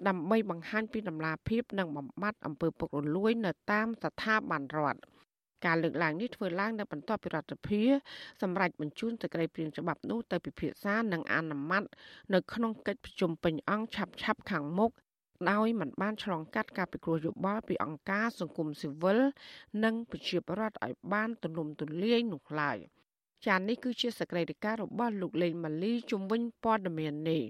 ដើម្បីបង្ហាញពីដំណាភាពនិងបំបត្តិអំពើពុករលួយនៅតាមស្ថាប័នរដ្ឋ ការលើកឡើងនេះធ្វើឡើងនៅបន្ទាប់ពីរដ្ឋាភិបាលសម្រេចបញ្ជូនទៅក្តីព្រៀងច្បាប់នោះទៅពិភាក្សានិងអនុម័តនៅក្នុងកិច្ចប្រជុំពេញអង្គឆាប់ឆាប់ខាងមុខដោយមិនបានឆ្លងកាត់ការពិគ្រោះយោបល់ពីអង្គការសង្គមស៊ីវិលនិងប្រជាពលរដ្ឋឲ្យបានទូលំទូលាយនោះឡើយចាននេះគឺជាសកម្មភាពរបស់លោកលេងម៉ាលីជំវិញព័ត៌មាននេះ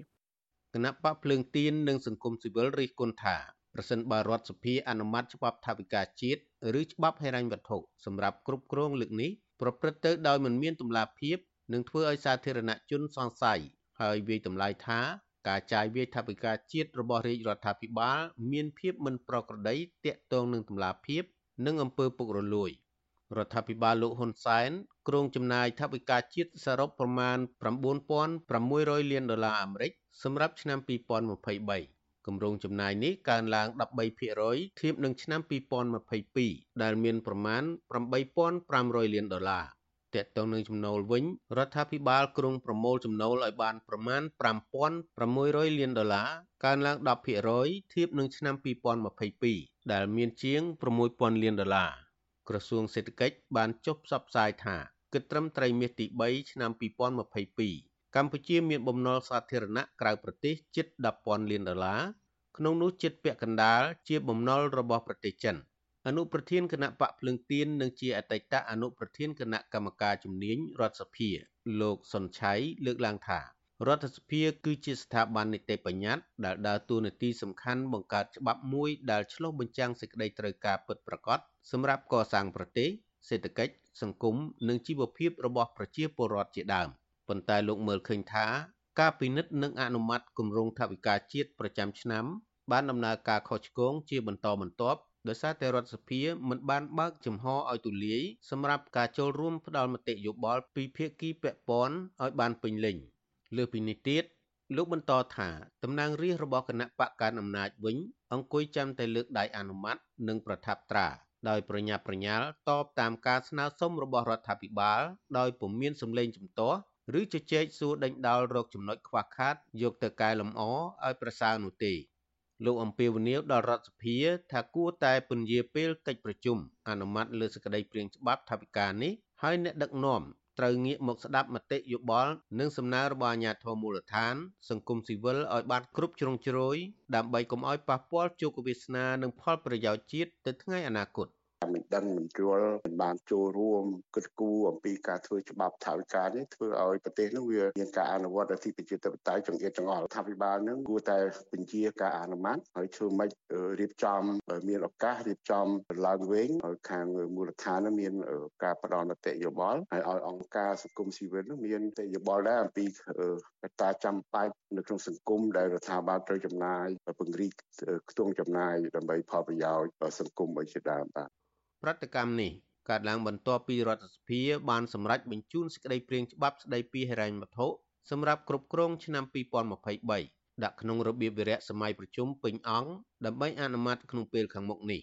គណៈបកភ្លើងទៀននិងសង្គមស៊ីវិលរិះគន់ថា ប្រសិនបើរដ្ឋសភាអនុម័តច្បាប់ថវិកាជាតិឬច្បាប់ហិរញ្ញវត្ថុសម្រាប់គ្រប់គ្រងលើកនេះប្រព្រឹត្តទៅដោយមិនមានតម្លាភាពនឹងធ្វើឲ្យសាធារណជនសង្ស័យហើយវាយតម្លៃថាការចាយវាយថវិកាជាតិរបស់រាជរដ្ឋាភិបាលមានភាពមិនប្រក្រតីទាក់ទងនឹងតម្លាភាពនិងអំពើពុករលួយរដ្ឋាភិបាលលោកហ៊ុនសែនគ្រោងចំណាយថវិកាជាតិសរុបប្រមាណ9600លានដុល្លារអាមេរិកសម្រាប់ឆ្នាំ2023 គម្រោងចំណាយនេះកើនឡើង13%ធៀបនឹងឆ្នាំ2022ដែលមានប្រមាណ8500លានដុល្លារតកតងនឹងចំណូលវិញរដ្ឋាភិបាលក្រុងប្រមូលចំណូលឲ្យបានប្រមាណ5600លានដុល្លារកើនឡើង10%ធៀបនឹងឆ្នាំ2022ដែលមានជាង6000លានដុល្លារក្រសួងសេដ្ឋកិច្ចបានចុះផ្សព្វផ្សាយថាគិតត្រឹមត្រីមាសទី3ឆ្នាំ2022 កម្ពុជាមានបំណុលសាធារណៈក្រៅប្រទេសជិត10,000លានដុល្លារក្នុងនោះជិតពាក់កណ្ដាលជាបំណុលរបស់ប្រទេសចិនអនុប្រធានគណៈបកភ្លឹងទៀននិងជាអតីតអនុប្រធានគណៈកម្មការជំនាញរដ្ឋសភា លោកសុនឆៃលើកឡើងថារដ្ឋសភាគឺជាស្ថាប័ននីតិបញ្ញត្តិដែលដើរតួនាទីសំខាន់បង្កើតច្បាប់មួយដែលឆ្លុះបញ្ចាំងសេចក្តីត្រូវការពិតប្រាកដសម្រាប់កសាងប្រទេសសេដ្ឋកិច្ចសង្គមនិងជីវភាពរបស់ប្រជាពលរដ្ឋជាដើម។ ប៉ុន្តែលោកមើលឃើញថាការពិនិត្យនិងអនុម័តគម្រោងថវិកាជាតិប្រចាំឆ្នាំបានដំណើរការខុសឆ្គងជាបន្តបន្ទាប់ដោយសារតែរដ្ឋសភាមិនបានបើកចំហឲ្យទូលាយសម្រាប់ការចូលរួមផ្ដល់មតិយោបល់ពីភាគីពាក់ព័ន្ធឲ្យបានពេញលេញលើពីនេះទៀតលោកបន្តថាតំណាងរាស្ត្ររបស់គណៈបកកាន់អំណាចវិញអង្គុយចាំតែលើកដៃអនុម័តនិងប្រថាប់ត្រាដោយប្រញាប់ប្រញាល់តបតាមការស្នើសុំរបស់រដ្ឋាភិបាលដោយពុំមានសម្លេងជំទាស់ ឬជជែកសួរដេញដោលរកចំណុចខ្វះខាត យកទៅកែលម្អឲ្យប្រសើរនោះទេលោកអំពីវនីវដល់រដ្ឋសភាថាគួរតែពន្យាពេលកិច្ចប្រជុំអនុម័តលើសក្តីព្រៀងច្បាប់ថវិកានេះហើយអ្នកដឹកនាំត្រូវងាកមកស្ដាប់មតិយោបល់និងសំណើរបស់អាជ្ញាធរមូលដ្ឋាន សង្គមស៊ីវិលឲ្យបានគ្រប់ជ្រុងជ្រោយដើម្បីកុំឲ្យប៉ះពាល់ជោគវាសនានិងផលប្រយោជន៍ជាតិទៅថ្ងៃអនាគត។ មិនដឹងមិនយល់មិនបានចូលរួមគិតគូរអំពីការធ្វើច្បាប់ថាវិការនេះធ្វើឲ្យប្រទេសនោះវាមានការអនុវត្តអធិបតេយ្យតបតៃចង្អៀតចង្អល់ថាវិបាលនឹងគួរតែបញ្ជាការអនុម័តហើយធ្វើម៉េចរៀបចំមានឱកាសរៀបចំឡើងវិញឲ្យខាងមូលដ្ឋាននឹងមានការផ្ដល់មតិយោបល់ហើយឲ្យអង្គការសង្គមស៊ីវិលនឹងមានមតិយោបល់ដែរអំពីកត្តាចាំបាច់នៅក្នុងសង្គមដែលរដ្ឋាភិបាលត្រូវចំណាយពង្រីកខ្ទង់ចំណាយដើម្បីផលប្រយោជន៍សង្គមឲ្យជាដើមបាទ ប្រតិកម្មនេះកើតឡើងបន្ទាប់ពីរដ្ឋសភាបានសម្រេចបញ្ជូនសេចក្តីព្រាងច្បាប់ស្តីពីហិរញ្ញវត្ថុសម្រាប់គ្រប់គ្រងឆ្នាំ2023ដាក់ក្នុងរបៀបវិរៈសម័យប្រជុំពេញអង្គដើម្បីអនុម័តក្នុងពេលខាងមុខនេះ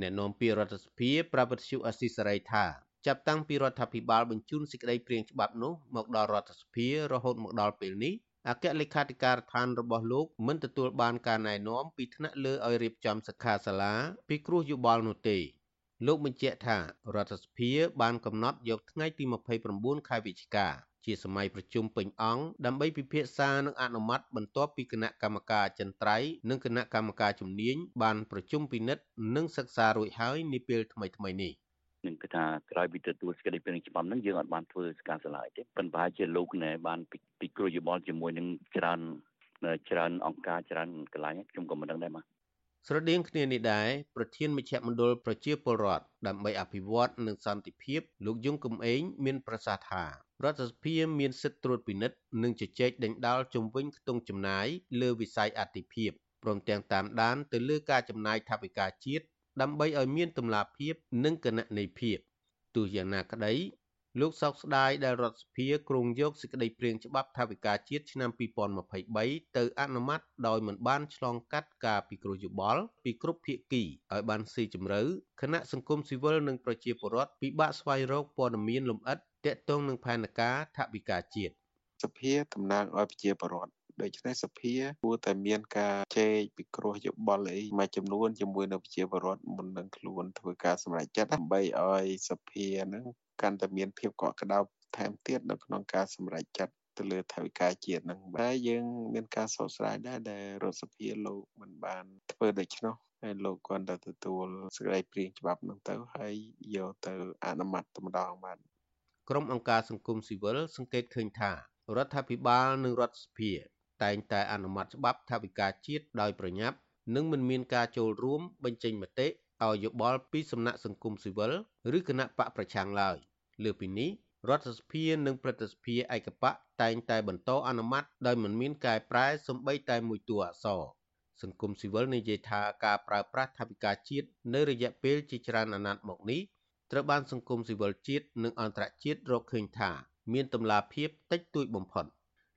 អ្នកនាំពាក្យរដ្ឋសភាប្រាប់វិទ្យុអស៊ីសេរីថាចាប់តាំងពីរដ្ឋាភិបាលបញ្ជូនសេចក្តីព្រាងច្បាប់នោះមកដល់រដ្ឋសភារហូតមកដល់ពេលនេះអគ្គលេខាធិការដ្ឋានរបស់លោកមិនទទួលបានការណែនាំពីថ្នាក់លើឲ្យរៀបចំសិក្ខាសាលាពីគ្រោះយោបល់នោះទេ លោកបញ្ជាក់ថារដ្ឋសភាបានកំណត់យកថ្ងៃទី29ខែវិច្ឆិកាជាសម័យប្រជុំពេញអង្គដើម្បីពិភាក្សានិងអនុម័តបន្ទាប់ពីគណៈកម្មការចិនត្រៃនិងគណៈកម្មការជំនាញបានប្រជុំពិនិត្យនិងសិក្សារួចហើយនាពេលថ្មីៗនេះនឹងគឺថាក្រោយពីទទួលសេចក្តីព្រាងច្បាប់ហ្នឹងយើងអត់បានធ្វើការឆ្លើយទេប៉ុន្តែប្រហែលជាលោកណែបានពិគ្រោះយោបល់ជាមួយនឹងច្រើនច្រើនអង្គការច្រើនកន្លែងខ្ញុំក៏មិនដឹងដែរបាទ ស្រដៀងគ្នានេះដែរប្រធានមជ្ឈមណ្ឌលប្រជាពលរដ្ឋដើម្បីអភិវឌ្ឍនិងសន្តិភាពលោកយងកំឯងមានប្រសាសន៍ថារដ្ឋសភាមានសិទ្ធិត្រួតពិនិត្យនិងជជែកដេញដោលជំវិញខ្ទង់ចំណាយលើវិស័យអតិភិបព្រមទាំងតាមដានទៅលើការចំណាយថវិកាជាតិដើម្បីឲ្យមានតម្លាភាពនិងគណនេយ្យភាពទោះយ៉ាងណាក្តី លោកសោកស្ដាយដែលរដ្ឋសភាគ្រងយកសេចក្តីព្រាងច្បាប់ថវិកាជាតិឆ្នាំ2023ទៅអនុម័តដោយមិនបានឆ្លងកាត់ការពិគ្រោះយោបល់ពីគ្រប់ភាគីឲ្យបានស៊ីជម្រៅគណៈសង្គមស៊ីវិលនិងប្រជាពលរដ្ឋពិបាកស្វែងរកព័ត៌មានលម្អិតទាក់ទងនឹងផែនការថវិកាជាតិសភាតំណាងឲ្យប្រជាពលរដ្ឋដូច្នេះសភាគួរតែមានការជែកពិគ្រោះយោបល់អីមួយចំនួនជាមួយនៅប្រជាពលរដ្ឋមុននឹងខ្លួនធ្វើការសម្រេចចិត្តដើម្បីឲ្យសភាហ្នឹង កាន់តែមានភាពកក់ក្ដៅថែមទៀតនៅក្នុងការសម្រេចចិត្តទៅលើថវិកាជាតិហ្នឹងតែយើងមានការសោកស្ដាយដែរដែលរដ្ឋសភាលោកមិនបានធ្វើដូច្នោះហើយលោកគាត់ទៅទទួលសេចក្តីព្រាងច្បាប់ហ្នឹងទៅហើយយកទៅអនុម័តតែម្ដងបាទក្រុមអង្គការសង្គមស៊ីវិលសង្កេតឃើញថារដ្ឋាភិបាលនិងរដ្ឋសភា តែងតែអនុម័តច្បាប់ថវិកាជាតិដោយប្រញាប់និងមិនមានការចូលរួមបញ្ចេញមតិ ឲ្យយោបល់ពីសំណាក់សង្គមស៊ីវិលឬគណៈបកប្រឆាំងឡើយលើពីនេះរដ្ឋសភានិងព្រឹទ្ធសភាឯកបកតែងតែបន្តអនុម័តដោយមិនមានកែប្រែសំបីតែមួយតួអក្សរសង្គមស៊ីវិលនិយាយថាការប្រើប្រាស់ថវិកាជាតិនៅរយៈពេលជាច្រើនអាណត្តិមកនេះត្រូវបានសង្គមស៊ីវិលជាតិនិងអន្តរជាតិរកឃើញថា មានតម្លាភាពតិចតួចបំផុត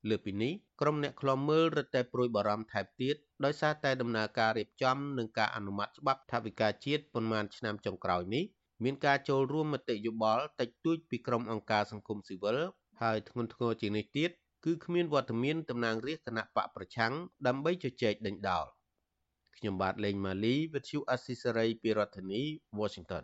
លើពីនេះ ក្រុមអ្នកខ្លំមើលរឹតតែព្រួយបារម្ភថែមទៀតដោយសារតែដំណើរការរៀបចំនិងការអនុម័តច្បាប់ថវិកាជាតិប៉ុន្មានឆ្នាំចុងក្រោយនេះមានការចូលរួមមតិយោបល់តិចតួចពីក្រុមអង្គការសង្គមស៊ីវិលហើយធ្ងន់ធ្ងរជាងនេះទៀតគឺគ្មានវត្តមានតំណាងរាស្ត្រគណៈបកប្រឆាំងដើម្បីជជែកដេញដោលខ្ញុំបាទលេងម៉ាលីវិទ្យុអស៊ីសេរីពីរដ្ឋធានី Washington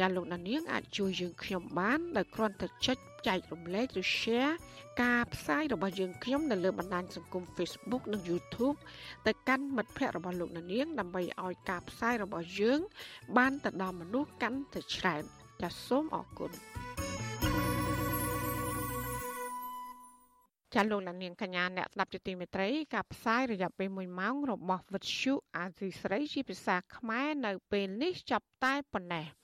ចាលោកណានៀងអាចជួយយើងខ្ញុំបានដោយគ្រាន់តែចុចចែករំលែកឬ share ការផ្សាយរបស់យើងខ្ញុំនៅលើបណ្ដាញសង្គម Facebook និង YouTube ទៅកាន់មិត្តភ័ក្តិរបស់លោកណានៀងដើម្បីឲ្យការផ្សាយរបស់យើង បានទៅដល់មនុស្សកាន់តែច្រើនចាសសូមអរគុណចាលោកលានាងកញ្ញាអ្នកស្ដាប់ជាទីមេត្រីការផ្សាយរយៈពេល1ម៉ោងរបស់វិទ្យុអាស៊ីស្រីជាភាសាខ្មែរនៅពេលនេះចាប់តែប៉ុណ្ណេះ។